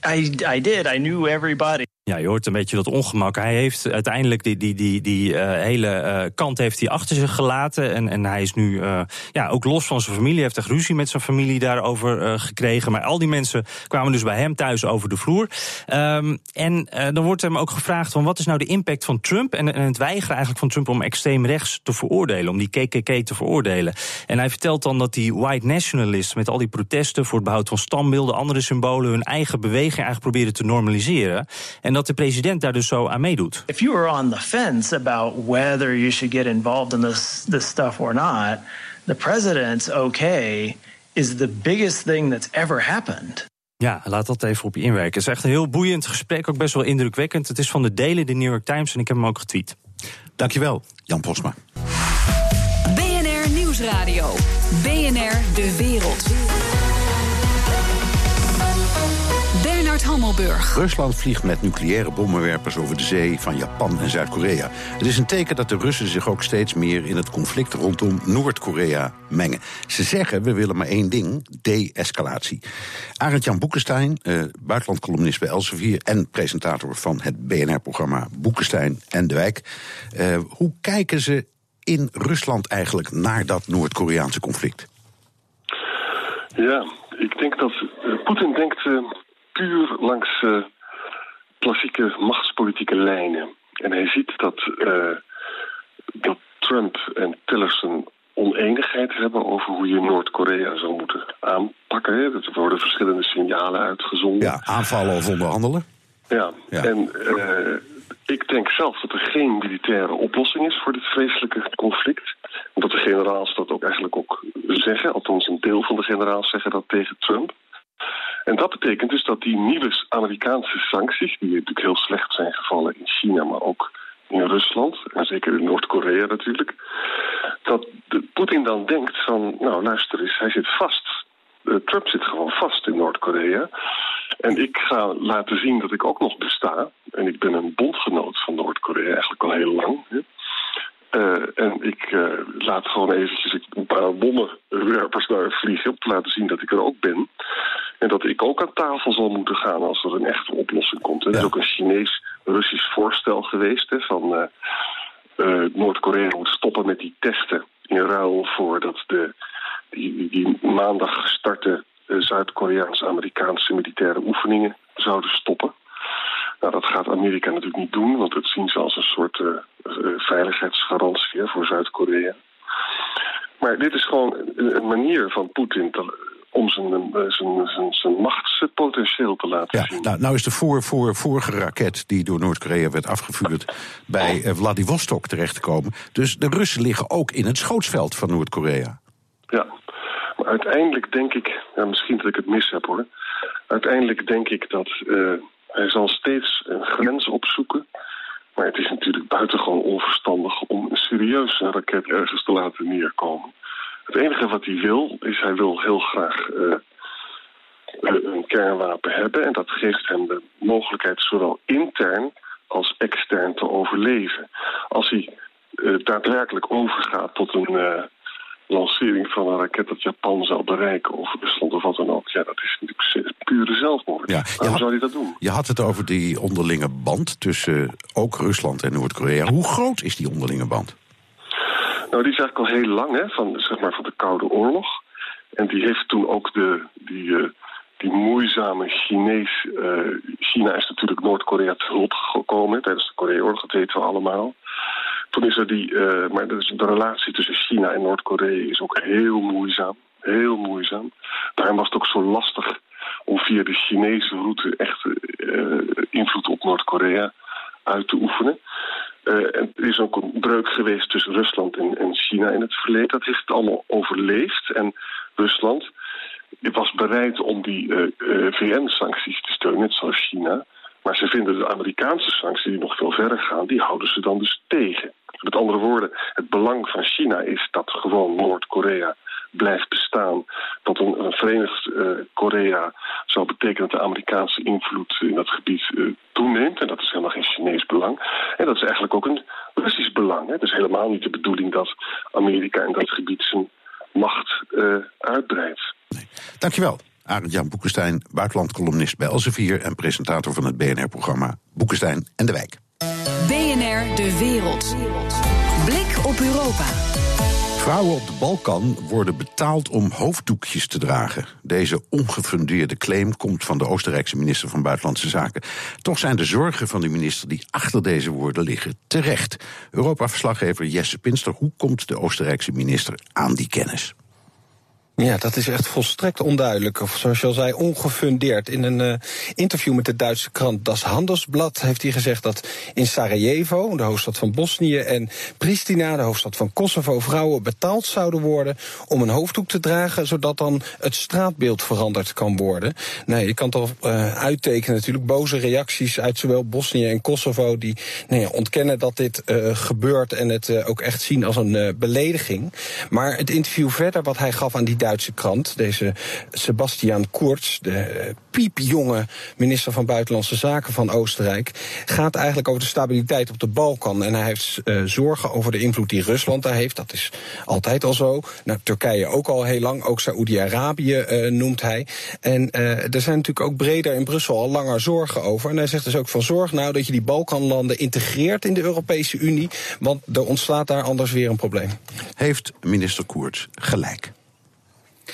S9: I I did. I knew everybody.
S4: Ja, je hoort een beetje dat ongemak. Hij heeft uiteindelijk die, die, die, die uh, hele uh, kant heeft hij achter zich gelaten. En, en hij is nu uh, ja, ook los van zijn familie. Heeft echt ruzie met zijn familie daarover gekregen. Maar al die mensen kwamen dus bij hem thuis over de vloer. Um, en dan wordt hem ook gevraagd: van wat is nou de impact van Trump? En, en het weigeren eigenlijk van Trump om extreem rechts te veroordelen, om die KKK te veroordelen. En hij vertelt dan dat die white nationalists met al die protesten voor het behoud van stambeelden, andere symbolen, hun eigen beweging eigenlijk proberen te normaliseren. En dat de president daar dus zo aan meedoet.
S9: If you were on the fence about whether you should get involved in this this stuff or not, the president's okay is the biggest thing that's ever happened.
S4: Ja, laat dat even op je inwerken. Het is echt een heel boeiend gesprek, ook best wel indrukwekkend. Het is van de delen, de New York Times, en ik heb hem ook getweet.
S2: Dankjewel, Jan Posma.
S1: BNR Nieuwsradio. BNR De Wereld. Bernard Hammelburg.
S2: Rusland vliegt met nucleaire bommenwerpers over de zee van Japan en Zuid-Korea. Het is een teken dat de Russen zich ook steeds meer in het conflict rondom Noord-Korea mengen. Ze zeggen, we willen maar één ding, de-escalatie. Arend-Jan Boekenstein, eh, buitenlandcolumnist bij Elsevier... en presentator van het BNR-programma Boekenstein en de Wijk. Eh, hoe kijken ze in Rusland eigenlijk naar dat Noord-Koreaanse conflict?
S10: Ja, ik denk dat uh, Poetin denkt uh, puur langs uh, klassieke machtspolitieke lijnen. En hij ziet dat, dat Trump en Tillerson oneenigheid hebben over hoe je Noord-Korea zou moeten aanpakken. Er worden verschillende signalen uitgezonden.
S2: Ja, aanvallen of onderhandelen.
S10: Ja, ja. en ik denk zelf dat er geen militaire oplossing is voor dit vreselijke conflict. Dat de generaals dat ook eigenlijk ook zeggen. Althans, een deel van de generaals zeggen dat tegen Trump. En dat betekent dus dat die nieuwe Amerikaanse sancties, die natuurlijk heel slecht zijn gevallen in China, maar ook in Rusland, en zeker in Noord-Korea natuurlijk, dat Poetin dan denkt van, nou luister eens, hij zit vast. Uh, Trump zit gewoon vast in Noord-Korea. En ik ga laten zien dat ik ook nog besta. En ik ben een bondgenoot van Noord-Korea eigenlijk al heel lang. Uh, en ik uh, laat gewoon eventjes een paar bommenwerpers daar vliegen... om te laten zien dat ik er ook ben. En dat ik ook aan tafel zal moeten gaan als er een echte oplossing komt. Er ja. is ook een Chinees-Russisch voorstel geweest... Hè, van uh, Noord-Korea moet stoppen met die testen... in ruil voor dat de, die, die maandag gestarte Zuid-Koreaans-Amerikaanse militaire oefeningen zouden stoppen. Nou, dat gaat Amerika natuurlijk niet doen, want dat zien ze als een soort uh, veiligheidsgarantie voor Zuid-Korea. Maar dit is gewoon een manier van Poetin om zijn, zijn, zijn, zijn machtspotentieel te laten
S2: ja. Nou, nou is de voor, voor, vorige raket die door Noord-Korea werd afgevuurd bij uh, Vladivostok terechtgekomen. Dus de Russen liggen ook in het schootsveld van Noord-Korea.
S10: Ja, maar uiteindelijk denk ik, ja, misschien dat ik het mis heb hoor. Uiteindelijk denk ik dat hij zal steeds een grens opzoeken. Maar het is natuurlijk buitengewoon onverstandig om een serieuze raket ergens te laten neerkomen. Het enige wat hij wil, is hij wil heel graag uh, een kernwapen hebben. En dat geeft hem de mogelijkheid zowel intern als extern te overleven. Als hij uh, daadwerkelijk overgaat tot een uh, lancering van een raket dat Japan zou bereiken of Rusland of wat dan ook. Ja, dat is natuurlijk pure zelfmoord. Ja, Waarom had, zou hij dat doen?
S2: Je had het over die onderlinge band tussen ook Rusland en Noord-Korea. Hoe groot is die onderlinge band?
S10: Nou, die is eigenlijk al heel lang, hè, van, zeg maar, van de Koude Oorlog. En die heeft toen ook de, die, uh, moeizame Chinees. Uh, China is natuurlijk Noord-Korea te hulp gekomen tijdens de Korea-oorlog, dat weten we allemaal. Toen is er die, uh, maar dus de relatie tussen China en Noord-Korea is ook heel moeizaam. Heel moeizaam. Daarom was het ook zo lastig om via de Chinese route echt uh, invloed op Noord-Korea uit te oefenen. Uh, en er is ook een breuk geweest tussen Rusland en, en, China in het verleden. Dat heeft het allemaal overleefd. En Rusland was bereid om die uh, uh, VN-sancties te steunen, net zoals China. Maar ze vinden de Amerikaanse sancties die nog veel verder gaan, die houden ze dan dus tegen. Met andere woorden, het belang van China is dat gewoon Noord-Korea blijft bestaan. Dat een, Verenigd uh, Korea zou betekenen dat de Amerikaanse invloed in dat gebied toeneemt. En dat is helemaal geen Chinees belang. En dat is eigenlijk ook een Russisch belang. Het is helemaal niet de bedoeling dat Amerika in dat gebied zijn macht uitbreidt.
S2: Nee. Dankjewel. Arend-Jan Boekenstein, buitenlandcolumnist bij Elsevier... en presentator van het BNR-programma Boekenstein en de Wijk.
S1: BNR De Wereld. Blik op Europa.
S2: Vrouwen op de Balkan worden betaald om hoofddoekjes te dragen. Deze ongefundeerde claim komt van de Oostenrijkse minister van Buitenlandse Zaken. Toch zijn de zorgen van de minister die achter deze woorden liggen terecht. Europa-verslaggever Jesse Pinster, hoe komt de Oostenrijkse minister aan die kennis?
S11: Ja, dat is echt volstrekt onduidelijk. Of zoals je al zei, ongefundeerd. In een uh, interview met de Duitse krant Das Handelsblad heeft hij gezegd dat in Sarajevo, de hoofdstad van Bosnië, en Pristina, de hoofdstad van Kosovo, vrouwen betaald zouden worden om een hoofddoek te dragen, zodat dan het straatbeeld veranderd kan worden. Nee, je kan toch uh, uittekenen natuurlijk boze reacties uit zowel Bosnië en Kosovo die nou ontkennen dat dit uh, gebeurt en het ook echt zien als een belediging. Maar het interview verder wat hij gaf aan die Duitse krant. Deze Sebastian Kurz, de piepjonge minister van Buitenlandse Zaken van Oostenrijk, gaat eigenlijk over de stabiliteit op de Balkan. En hij heeft uh, zorgen over de invloed die Rusland daar heeft. Dat is altijd al zo. Nou, Turkije ook al heel lang. Ook Saoedi-Arabië uh, noemt hij. En uh, er zijn natuurlijk ook breder in Brussel al langer zorgen over. En hij zegt dus ook van zorg nou dat je die Balkanlanden integreert in de Europese Unie. Want er ontstaat daar anders weer een probleem.
S2: Heeft minister Koerts gelijk?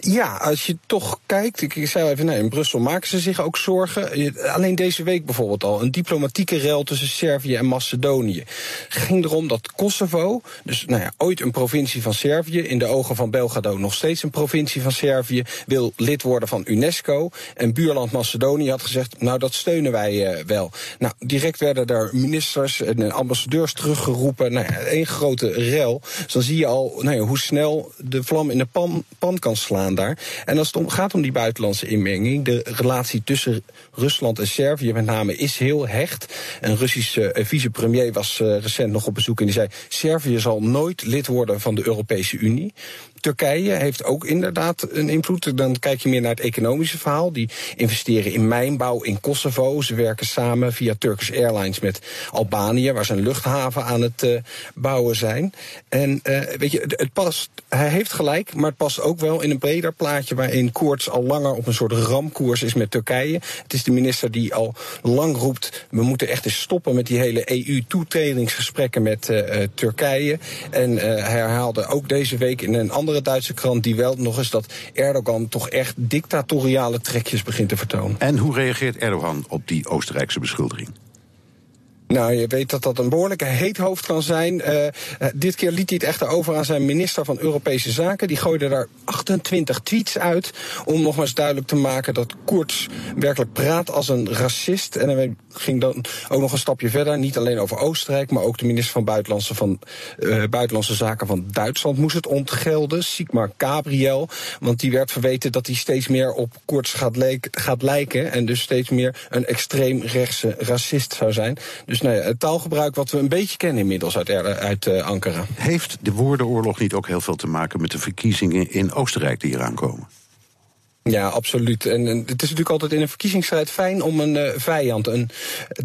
S11: Ja, als je toch kijkt, ik zei even, nee, in Brussel maken ze zich ook zorgen. Alleen deze week bijvoorbeeld al, een diplomatieke rel tussen Servië en Macedonië. ging erom dat Kosovo, dus nou ja, ooit een provincie van Servië, in de ogen van Belgrado nog steeds een provincie van Servië, wil lid worden van UNESCO. En buurland Macedonië had gezegd, nou dat steunen wij uh, wel. Nou, direct werden er ministers en ambassadeurs teruggeroepen. Nou ja, één grote rel. Dus dan zie je al nou ja, hoe snel de vlam in de pan, pan kan slaan daar. En als het gaat om die buitenlandse inmenging, de relatie tussen Rusland en Servië met name is heel hecht. Een Russische uh, vicepremier was uh, recent nog op bezoek en die zei: Servië zal nooit lid worden van de Europese Unie. Turkije heeft ook inderdaad een invloed. Dan kijk je meer naar het economische verhaal. Die investeren in mijnbouw in Kosovo. Ze werken samen via Turkish Airlines met Albanië, waar ze een luchthaven aan het uh, bouwen zijn. En uh, weet je, het past, hij heeft gelijk, maar het past ook wel in een breder plaatje waarin Koorts al langer op een soort ramkoers is met Turkije. Het is de minister die al lang roept: we moeten echt eens stoppen met die hele EU-toetredingsgesprekken met uh, Turkije. En hij herhaalde ook deze week in een andere Duitse krant die wel nog eens dat Erdogan toch echt dictatoriale trekjes begint te vertonen.
S2: En hoe reageert Erdogan op die Oostenrijkse beschuldiging?
S11: Nou, je weet dat dat een behoorlijke heet hoofd kan zijn. Uh, dit keer liet hij het echter over aan zijn minister van Europese Zaken. Die gooide daar 28 tweets uit om nog eens duidelijk te maken dat Koerts werkelijk praat als een racist. En hij ging dan ook nog een stapje verder. Niet alleen over Oostenrijk, maar ook de minister van Buitenlandse, van, uh, Buitenlandse Zaken van Duitsland moest het ontgelden. Sigmar Gabriel. Want die werd verweten dat hij steeds meer op Koerts gaat, gaat lijken. En dus steeds meer een extreem rechtse racist zou zijn. Dus nee, het taalgebruik wat we een beetje kennen inmiddels uit, uit uh, Ankara.
S2: Heeft de woordenoorlog niet ook heel veel te maken met de verkiezingen in Oostenrijk die eraan komen?
S11: Ja, absoluut. En, het is natuurlijk altijd in een verkiezingsstrijd fijn om een uh, vijand een,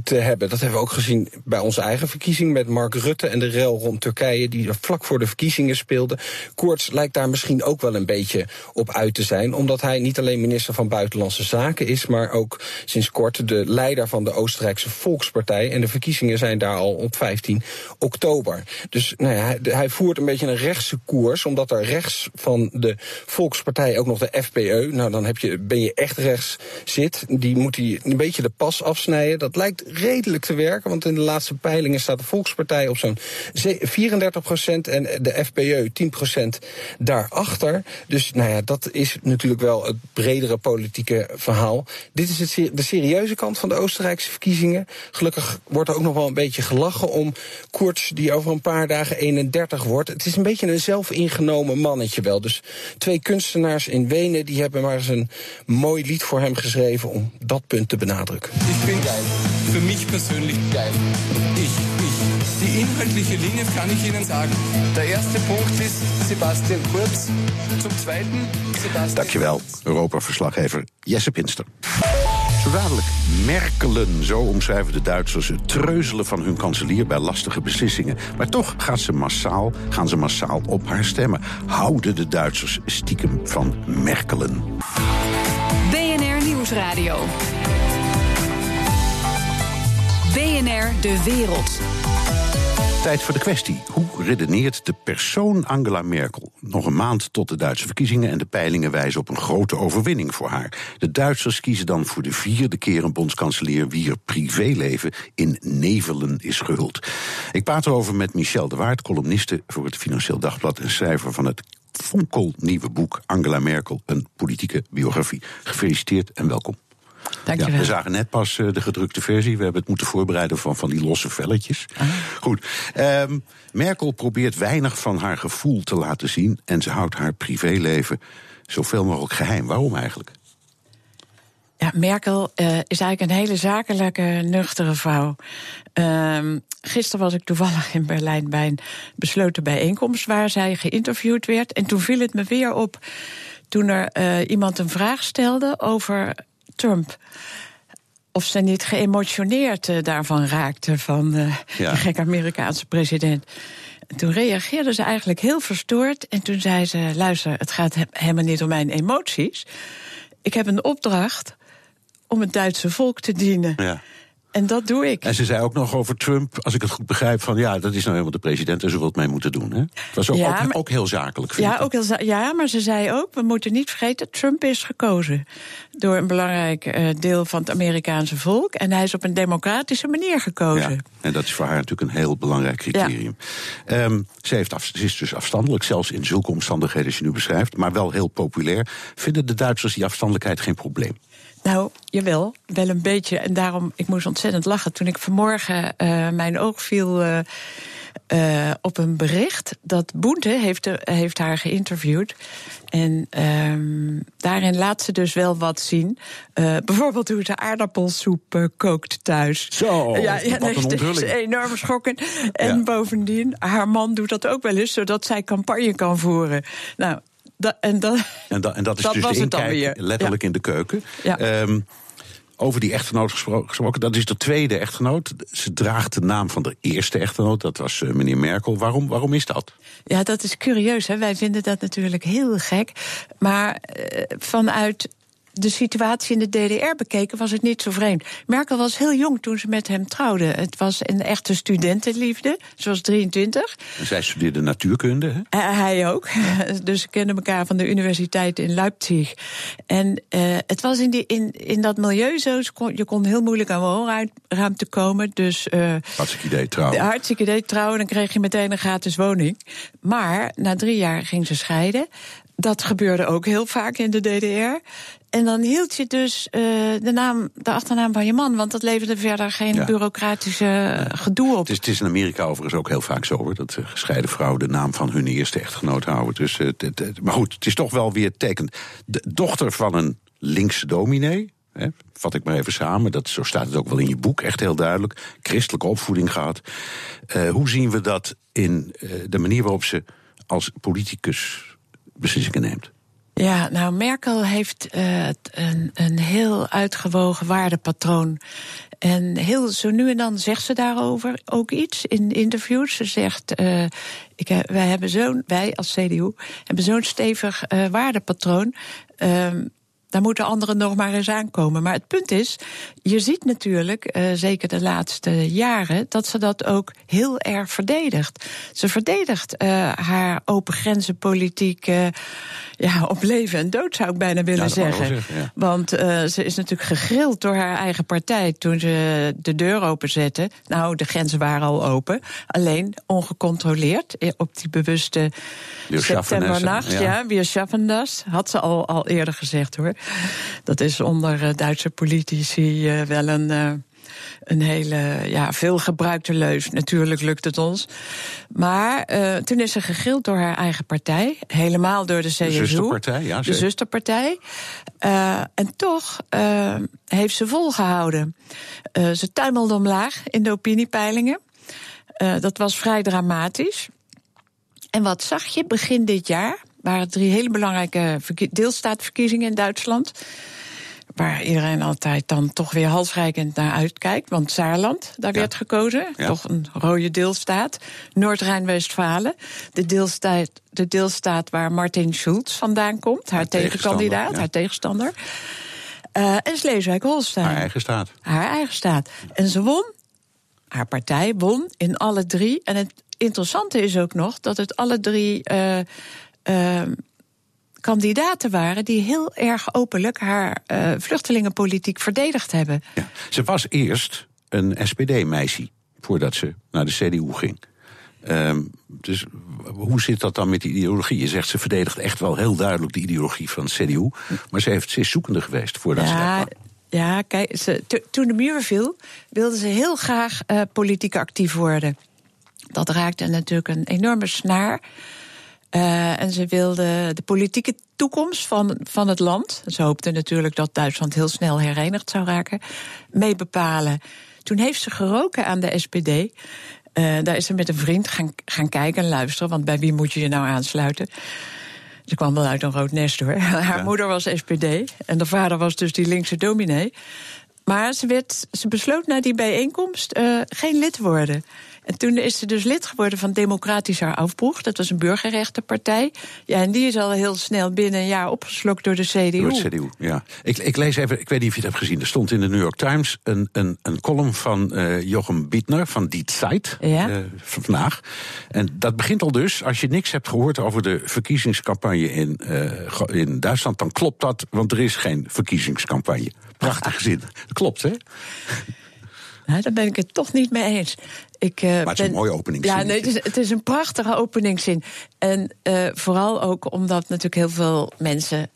S11: te hebben. Dat hebben we ook gezien bij onze eigen verkiezing met Mark Rutte en de rel rond Turkije, die vlak voor de verkiezingen speelde. Koorts lijkt daar misschien ook wel een beetje op uit te zijn, omdat hij niet alleen minister van Buitenlandse Zaken is, maar ook sinds kort de leider van de Oostenrijkse Volkspartij. En de verkiezingen zijn daar al op 15 oktober. Dus nou ja, hij, hij voert een beetje een rechtse koers, omdat er rechts van de Volkspartij ook nog de FPE, nou nou dan heb je, ben je echt rechts zit. Die moet hij een beetje de pas afsnijden. Dat lijkt redelijk te werken, want in de laatste peilingen staat de Volkspartij op zo'n 34 procent en de FPÖ 10 procent daarachter. Dus nou ja, dat is natuurlijk wel het bredere politieke verhaal. Dit is het, de serieuze kant van de Oostenrijkse verkiezingen. Gelukkig wordt er ook nog wel een beetje gelachen om Koerts, die over een paar dagen 31 wordt. Het is een beetje een zelfingenomen mannetje wel. Dus twee kunstenaars in Wenen die hebben maar een mooi lied voor hem geschreven om dat punt te benadrukken.
S12: Ik ben geil. Für mich persönlich geil. Ich. Die inhaltliche Linie kann ich Ihnen sagen. Der erste Punkt ist Sebastian Kurz. Zum zweiten Sebastian.
S2: Dankjewel, Europa-verslaggever Jesse Pinster. Zo merkelen, zo omschrijven de Duitsers het treuzelen van hun kanselier bij lastige beslissingen. Maar toch gaat ze massaal, gaan ze massaal op haar stemmen. Houden de Duitsers stiekem van merkelen.
S1: BNR Nieuwsradio. BNR De Wereld.
S2: Tijd voor de kwestie. Hoe redeneert de persoon Angela Merkel? Nog een maand tot de Duitse verkiezingen en de peilingen wijzen op een grote overwinning voor haar. De Duitsers kiezen dan voor de vierde keer een bondskanselier wier privéleven in nevelen is gehuld. Ik praat erover met Michel de Waard, columniste voor het Financieel Dagblad en schrijver van het fonkelnieuwe boek Angela Merkel, een politieke biografie. Gefeliciteerd en welkom.
S13: Dankjewel.
S2: Ja, we zagen net pas uh, de gedrukte versie. We hebben het moeten voorbereiden van, van die losse velletjes.
S13: Ah.
S2: Goed. Um, Merkel probeert weinig van haar gevoel te laten zien. En ze houdt haar privéleven zoveel mogelijk geheim. Waarom eigenlijk?
S13: Ja, Merkel uh, is eigenlijk een hele zakelijke, nuchtere vrouw. Uh, gisteren was ik toevallig in Berlijn bij een besloten bijeenkomst waar zij geïnterviewd werd. En toen viel het me weer op toen er uh, iemand een vraag stelde over Trump. Of ze niet geëmotioneerd uh, daarvan raakte van uh, ja. de gekke Amerikaanse president. En toen reageerde ze eigenlijk heel verstoord. En toen zei ze: Luister, het gaat he helemaal niet om mijn emoties. Ik heb een opdracht om het Duitse volk te dienen.
S2: Ja.
S13: En dat doe ik.
S2: En ze zei ook nog over Trump, als ik het goed begrijp, van ja, dat is nou helemaal de president en ze wil het mee moeten doen. Hè? Het was ook,
S13: Ja,
S2: ook,
S13: maar-
S2: ook heel zakelijk. vind
S13: Ja,
S2: ik.
S13: ook heel, za- ja, maar ze zei ook, we moeten niet vergeten, Trump is gekozen door een belangrijk eh, deel van het Amerikaanse volk. En hij is op een democratische manier gekozen.
S2: Ja, en dat is voor haar natuurlijk een heel belangrijk criterium. Ehm, ze, heeft af, ze is dus afstandelijk, zelfs in zulke omstandigheden als je nu beschrijft, maar wel heel populair. Vinden de Duitsers die afstandelijkheid geen probleem?
S13: Nou, jawel, wel een beetje. En daarom, ik moest ontzettend lachen toen ik vanmorgen eh, mijn oog viel eh, eh, op een bericht. Dat Boente heeft, heeft haar geïnterviewd. En ehm, daarin laat ze dus wel wat zien. Bijvoorbeeld hoe ze aardappelsoep kookt thuis.
S2: Zo,
S13: ja, ja, dat is enorm schokkend. En
S2: Ja.
S13: bovendien, haar man doet dat ook wel eens, zodat zij campagne kan voeren. Nou, da- en dat,
S2: En, da- en dat is
S13: Dat
S2: dus
S13: was
S2: de
S13: het dan
S2: inkijk
S13: weer.
S2: letterlijk in de keuken.
S13: Ja.
S2: Ehm, over die echtgenoot gespro- gesproken, dat is de tweede echtgenoot. Ze draagt de naam van de eerste echtgenoot, dat was eh, meneer Merkel. Waarom, waarom is dat?
S13: Ja, dat is curieus. Hè? Wij vinden dat natuurlijk heel gek. Maar eh, vanuit de situatie in de DDR bekeken was het niet zo vreemd. Merkel was heel jong toen ze met hem trouwde. Het was een echte studentenliefde. Ze was 23.
S2: En zij studeerde natuurkunde. Hè?
S13: Hij ook. *laughs* Dus ze kenden elkaar van de universiteit in Leipzig. En eh, het was in, die, in, in dat milieu zo. je kon heel moeilijk aan woonruimte komen. Dus eh,
S2: Hartstikke idee trouwens.
S13: hartstikke idee trouwen, dan kreeg je meteen een gratis woning. Maar na drie jaar ging ze scheiden. Dat gebeurde ook heel vaak in de DDR. En dan hield je dus eh, de, naam, de achternaam van je man, want dat leverde verder geen
S2: Ja.
S13: bureaucratische gedoe op.
S2: Het is, het is in Amerika overigens ook heel vaak zo hoor, dat eh, gescheiden vrouwen de naam van hun eerste echtgenoot houden. Dus, eh, maar goed, het is toch wel weer tekend. De dochter van een linkse dominee, hè, vat ik maar even samen, dat, zo staat het ook wel in je boek, echt heel duidelijk. Christelijke opvoeding gehad. Eh, hoe zien we dat in eh, de manier waarop ze als politicus beslissingen neemt?
S13: Ja, nou, Merkel heeft eh, een, een heel uitgewogen waardepatroon. En heel zo nu en dan zegt ze daarover ook iets in interviews. Ze zegt: eh, ik, wij hebben zo'n, wij als CDU hebben zo'n stevig eh, waardepatroon. Ehm, daar moeten anderen nog maar eens aankomen. Maar het punt is, je ziet natuurlijk, eh, zeker de laatste jaren, dat ze dat ook heel erg verdedigt. Ze verdedigt eh, haar open grenzenpolitiek uh, ja, op leven en dood, zou ik bijna willen
S2: Ja,
S13: zeggen.
S2: zeggen, ja.
S13: Want eh, ze is natuurlijk gegrild door haar eigen partij toen ze de deur openzette. Nou, de grenzen waren al open, alleen ongecontroleerd eh, op die bewuste septembernacht.
S2: ja.
S13: Ja, wir schaffen das. Had ze al, al eerder gezegd hoor. Dat is onder eh, Duitse politici eh, wel een. eh, een hele ja, veelgebruikte leus. Natuurlijk lukt het ons. Maar toen is ze gegrild door haar eigen partij. Helemaal door de CSU.
S2: zusterpartij, ja,
S13: De zusterpartij. En toch heeft ze volgehouden. Eh, ze tuimelde omlaag in de opiniepeilingen. Dat was vrij dramatisch. En wat zag je begin dit jaar? Waren drie hele belangrijke verkie- deelstaatverkiezingen in Duitsland. Waar iedereen altijd dan toch weer halsreikend naar uitkijkt. Want Saarland, daar werd gekozen.
S2: Ja.
S13: Toch een rode deelstaat. Noord-Rijn-Westfalen. De deelstaat, de deelstaat waar Martin Schulz vandaan komt. Haar, tegenkandidaat,
S2: ja.
S13: haar tegenstander. Eh, en Sleeswijk-Holstein.
S2: Haar eigen staat.
S13: Haar eigen staat. En ze won. Haar partij won in alle drie. En het interessante is ook nog dat het alle drie eh, eh, kandidaten waren die heel erg openlijk haar eh, vluchtelingenpolitiek verdedigd hebben.
S2: Ze was eerst een SPD-meisje voordat ze naar de CDU ging. Ehm, dus hoe zit dat dan met die ideologie? Je zegt ze verdedigt echt wel heel duidelijk de ideologie van de CDU. Maar ze, heeft, ze is zoekende geweest voordat ze daar
S13: Ja, ja kijk, ze, to- toen de muur viel, wilde ze heel graag eh, politiek actief worden. Dat raakte natuurlijk een enorme snaar. Eh, en ze wilde de politieke toekomst van, van het land. Ze hoopte natuurlijk dat Duitsland heel snel herenigd zou raken. mee bepalen. Toen heeft ze geroken aan de SPD. Eh, daar is ze met een vriend gaan, gaan kijken en luisteren. Want bij wie moet je je nou aansluiten? Ze kwam wel uit een rood nest hoor. *laughs* Haar moeder was SPD en de vader was dus die linkse dominee. Maar ze, werd, ze besloot na die bijeenkomst eh, geen lid te worden. En toen is ze dus lid geworden van Democratischer Aufbruch. Dat was een burgerrechtenpartij. Ja, en die is al heel snel binnen een jaar opgeslokt door de CDU.
S2: Door het CDU, ja. Ik, ik lees even, ik weet niet of je het hebt gezien. Er stond in de New York Times een, een, een column van eh, Jochem Bietner van Die Zeit
S13: Ja.
S2: eh, van vandaag. En dat begint al dus, als je niks hebt gehoord over de verkiezingscampagne in, eh, in Duitsland, dan klopt dat, want er is geen verkiezingscampagne. Prachtige zin. Dat klopt, hè?
S13: Nou, daar ben ik het toch niet mee eens. Ik, eh,
S2: het is een mooie openingszin.
S13: Ja, nee, het is, het is een prachtige openingszin. En eh, vooral ook omdat natuurlijk heel veel mensen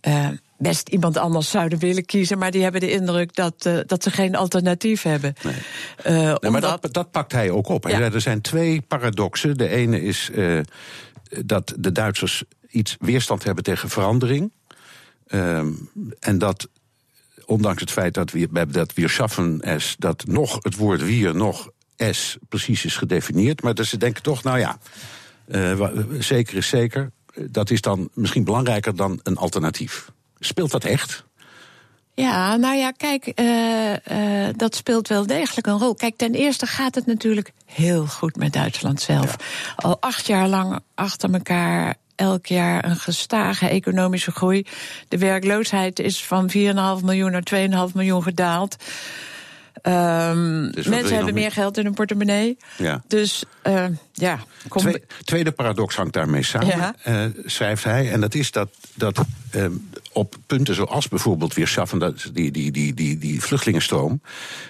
S13: eh, best iemand anders zouden willen kiezen, maar die hebben de indruk dat, dat ze geen alternatief hebben.
S2: Nee, maar dat, dat pakt hij ook op.
S13: Ja.
S2: Er zijn twee paradoxen. De ene is dat de Duitsers iets weerstand hebben tegen verandering. Ehm, en dat, ondanks het feit dat we, dat wir schaffen es, dat nog het woord wir, nog es precies is gedefinieerd. Maar dat ze denken toch, nou ja, eh, zeker is zeker. Dat is dan misschien belangrijker dan een alternatief. Speelt dat echt?
S13: Ja, nou ja, kijk, eh, eh, dat speelt wel degelijk een rol. Kijk, ten eerste gaat het natuurlijk heel goed met Duitsland zelf. Al acht jaar lang achter elkaar. Elk jaar een gestage economische groei. De werkloosheid is van 4,5 miljoen naar 2,5 miljoen gedaald. Ehm,
S2: je
S13: mensen hebben
S2: meer?
S13: geld in hun portemonnee.
S2: Ja.
S13: Dus eh, ja, kom,
S2: Twee- tweede paradox hangt daarmee samen,
S13: Ja.
S2: eh, schrijft hij. En dat is dat, dat ehm, op punten zoals bijvoorbeeld weer schaffen, dat, die, die, die, die, die vluchtelingenstroom,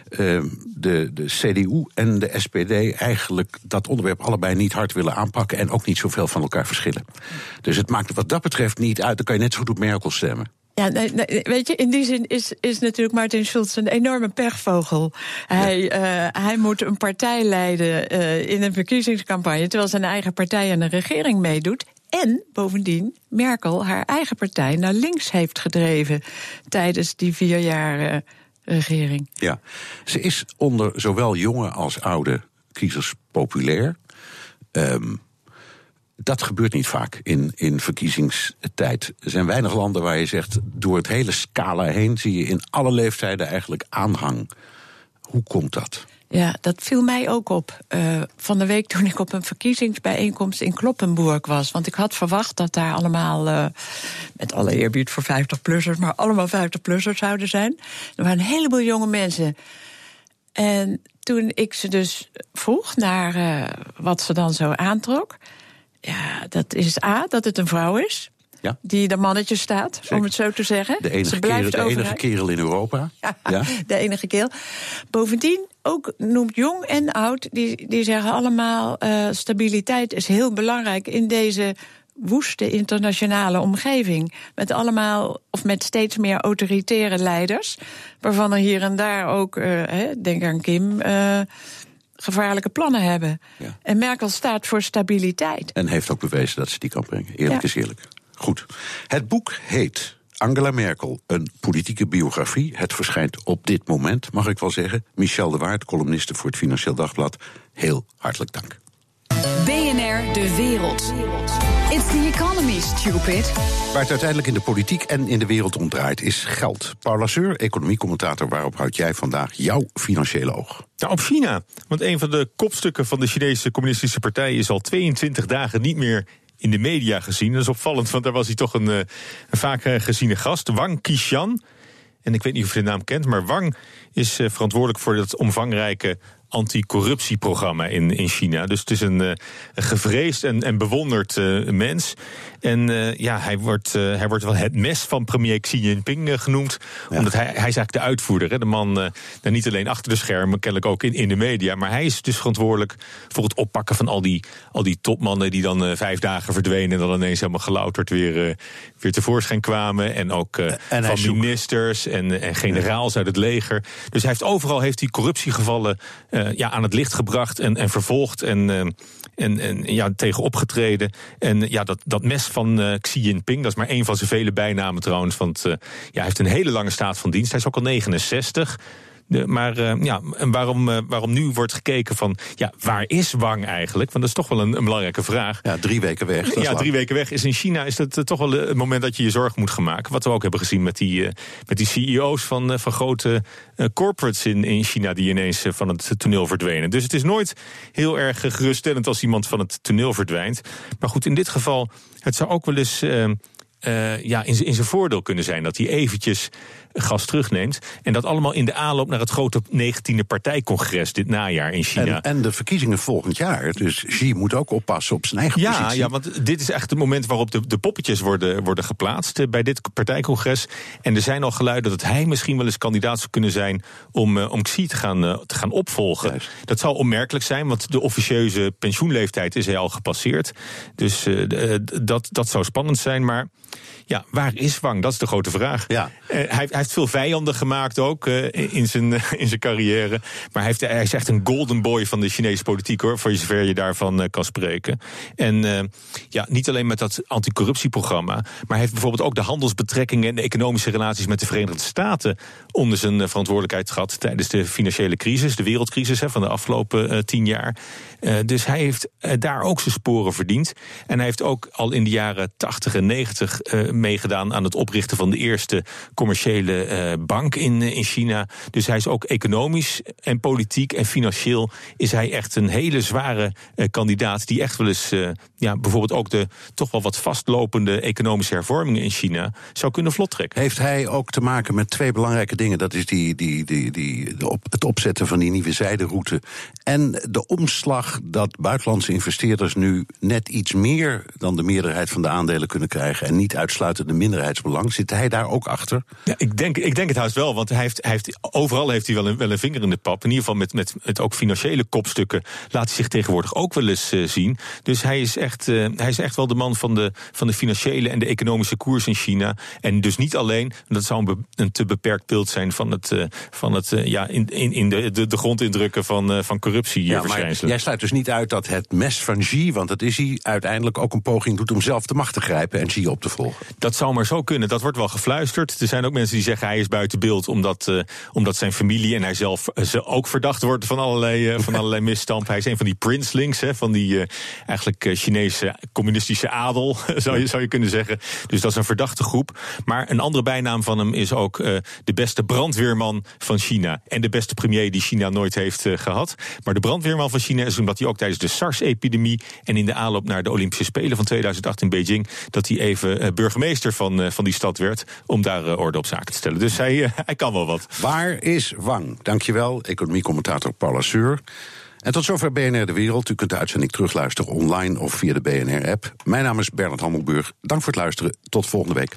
S2: ehm, de, de CDU en de SPD eigenlijk dat onderwerp allebei niet hard willen aanpakken en ook niet zoveel van elkaar verschillen. Dus het maakt wat dat betreft niet uit. Dan kan je net zo goed op Merkel stemmen.
S13: Ja, nee, nee, weet je, in die zin is, is natuurlijk Martin Schulz een enorme pechvogel. Hij, eh, hij moet een partij leiden eh, in een verkiezingscampagne, terwijl zijn eigen partij aan de regering meedoet. En bovendien Merkel haar eigen partij naar links heeft gedreven tijdens die vier jaar eh, regering.
S2: Ja, ze is onder zowel jonge als oude kiezers populair. Ehm, dat gebeurt niet vaak in, in verkiezingstijd. Er zijn weinig landen waar je zegt, door het hele scala heen zie je in alle leeftijden eigenlijk aanhang. Hoe komt dat?
S13: Ja, dat viel mij ook op. Uh, van de week toen ik op een verkiezingsbijeenkomst in Kloppenburg was. Want ik had verwacht dat daar allemaal, uh, met alle eerbied voor 50-plussers, maar allemaal 50-plussers zouden zijn. Er waren een heleboel jonge mensen. En toen ik ze dus vroeg naar uh, wat ze dan zo aantrok. Ja, dat is A, dat het een vrouw is.
S2: Ja.
S13: Die de mannetje staat,
S2: Zeker.
S13: om het zo te zeggen.
S2: De enige,
S13: Ze
S2: kerel, de enige kerel in Europa. *laughs*
S13: Ja, de enige keel. Bovendien, ook noemt jong en oud, die, die zeggen allemaal... eh, stabiliteit is heel belangrijk in deze woeste internationale omgeving. Met allemaal, of met steeds meer autoritaire leiders... waarvan er hier en daar ook, eh, hè, denk aan Kim... eh, gevaarlijke plannen hebben. En Merkel staat voor stabiliteit.
S2: En heeft ook bewezen dat ze die kan brengen. Eerlijk
S13: Ja.
S2: is eerlijk. Goed. Het boek heet Angela Merkel, een politieke biografie. Het verschijnt op dit moment, mag ik wel zeggen. Michel de Waard, columniste voor het Financieel Dagblad. Heel hartelijk dank.
S1: BNR De Wereld. It's the economy, stupid.
S2: Waar het uiteindelijk in de politiek en in de wereld om draait, is geld. Paul Lasseur, economiecommentator, waarop houd jij vandaag jouw financiële oog?
S14: Nou, op China. Want een van de kopstukken van de Chinese Communistische Partij is al 22 dagen niet meer in de media gezien. Dat is opvallend, want daar was hij toch een, eh, een vaak eh, geziene gast. Wang Qishan. En ik weet niet of je de naam kent, maar Wang is eh, verantwoordelijk voor dat omvangrijke anticorruptieprogramma in, in China. Dus het is een, eh, een gevreesd en, en bewonderd eh, mens. En eh, ja, hij wordt, eh, hij wordt wel het mes van premier Xi Jinping eh, genoemd. Omdat hij, hij is eigenlijk de uitvoerder. Hè. De man, niet alleen achter de schermen, kennelijk ook in, in de media. Maar hij is dus verantwoordelijk voor het oppakken van al die, al die topmannen... die dan vijf dagen verdwenen en dan ineens helemaal gelouterd weer, weer tevoorschijn kwamen. En ook van ministers en, en generaals uit het leger. Dus hij heeft overal heeft hij corruptiegevallen ja, aan het licht gebracht en, en vervolgd en, en, en ja, tegen opgetreden. En ja, dat, dat mes van eh, Xi Jinping, dat is maar één van zijn vele bijnamen trouwens. Want eh, ja, hij heeft een hele lange staat van dienst. Hij is ook al 69. De, maar eh, ja, en waarom, eh, waarom nu wordt gekeken van, ja, waar is Wang eigenlijk? Want dat is toch wel een, een belangrijke vraag.
S2: Ja, drie weken weg.
S14: Ja,
S2: lang.
S14: drie weken weg is in China is dat eh, toch wel het moment dat je je zorgen moet gaan maken. Wat we ook hebben gezien met die, met die CEO's van, van grote corporates in, in China die ineens van het toneel verdwenen. Dus het is nooit heel erg geruststellend als iemand van het toneel verdwijnt. Maar goed, in dit geval, het zou ook wel eens. eh, eh, ja, in, in zijn voordeel kunnen zijn dat hij eventjes gas terugneemt. En dat allemaal in de aanloop naar het grote 19e partijcongres dit najaar in China.
S2: En, en de verkiezingen volgend jaar. Dus Xi moet ook oppassen op zijn eigen
S14: Ja,
S2: positie.
S14: ja, want dit is echt het moment waarop de, de poppetjes worden, worden geplaatst eh, bij dit partijcongres. En er zijn al geluiden dat hij misschien wel eens kandidaat zou kunnen zijn om, eh, om Xi te gaan, eh, te gaan opvolgen. Dat zou onmerkelijk zijn, want de officieuze pensioenleeftijd is hij al gepasseerd. Dus dat, dat zou spannend zijn. Maar ja, waar is Wang? Dat is de grote vraag.
S2: Ja.
S14: Eh, hij, hij heeft veel vijanden gemaakt ook eh, in, zijn, *laughs* in zijn carrière. Maar hij, heeft, hij is echt een golden boy van de Chinese politiek hoor. Voor zover je daarvan eh, kan spreken. En ja, niet alleen met dat anticorruptieprogramma. Maar hij heeft bijvoorbeeld ook de handelsbetrekkingen en de economische relaties met de Verenigde Staten onder zijn verantwoordelijkheid gehad tijdens de financiële crisis, de wereldcrisis hè, van de afgelopen tien jaar. Eh, dus hij heeft eh, daar ook zijn sporen verdiend. En hij heeft ook al in de jaren 80 en 90 eh, meegedaan aan het oprichten van de eerste commerciële bank in, in China. Dus hij is ook economisch en politiek en financieel is hij echt een hele zware kandidaat die echt wel eens ja, bijvoorbeeld ook de toch wel wat vastlopende economische hervormingen in China zou kunnen vlot trekken.
S2: Heeft hij ook te maken met twee belangrijke dingen. Dat is die, die, die, die, op, het opzetten van die nieuwe zijderoute. En de omslag dat buitenlandse investeerders nu net iets meer dan de meerderheid van de aandelen kunnen krijgen. En niet uitsluitend de minderheidsbelang. Zit hij daar ook achter?
S14: Ja, ik denk, ik denk het haast wel, want hij heeft, hij heeft, overal heeft hij wel een, wel een vinger in de pap. In ieder geval met, met, met ook financiële kopstukken laat hij zich tegenwoordig ook wel eens eh, zien. Dus hij is, echt, eh, hij is echt wel de man van de, van de financiële en de economische koers in China. En dus niet alleen, dat zou een, be- een te beperkt beeld zijn van het, eh, van het ja, in, in, in de, de, de grond indrukken van, van corruptie.
S2: Ja, maar jij sluit dus niet uit dat het mes van Xi, want dat is hij, uiteindelijk ook een poging doet om zelf de macht te grijpen en Xi op te volgen.
S14: Dat zou maar zo kunnen. Dat wordt wel gefluisterd. Er zijn ook mensen die zeggen hij is buiten beeld omdat, uh, omdat zijn familie en hij zelf ze ook verdacht wordt van allerlei, uh, van *laughs* allerlei misstand. Hij is een van die princelings, hè, van die uh, eigenlijk Chinese communistische adel, *laughs* zou je, zou je kunnen zeggen. Dus dat is een verdachte groep. Maar een andere bijnaam van hem is ook de beste brandweerman van China. En de beste premier die China nooit heeft gehad. Maar de brandweerman van China is omdat hij ook tijdens de SARS-epidemie en in de aanloop naar de Olympische Spelen van 2008 in Beijing, dat hij even burgemeester van, van die stad werd om daar orde op zaken te stellen. Dus hij, *laughs* hij kan wel wat.
S2: Waar is Wang? Dankjewel, economiecommentator Paul Lasseur. En tot zover BNR De Wereld. U kunt de uitzending terugluisteren online of via de BNR-app. Mijn naam is Bernard Hammelburg. Dank voor het luisteren. Tot volgende week.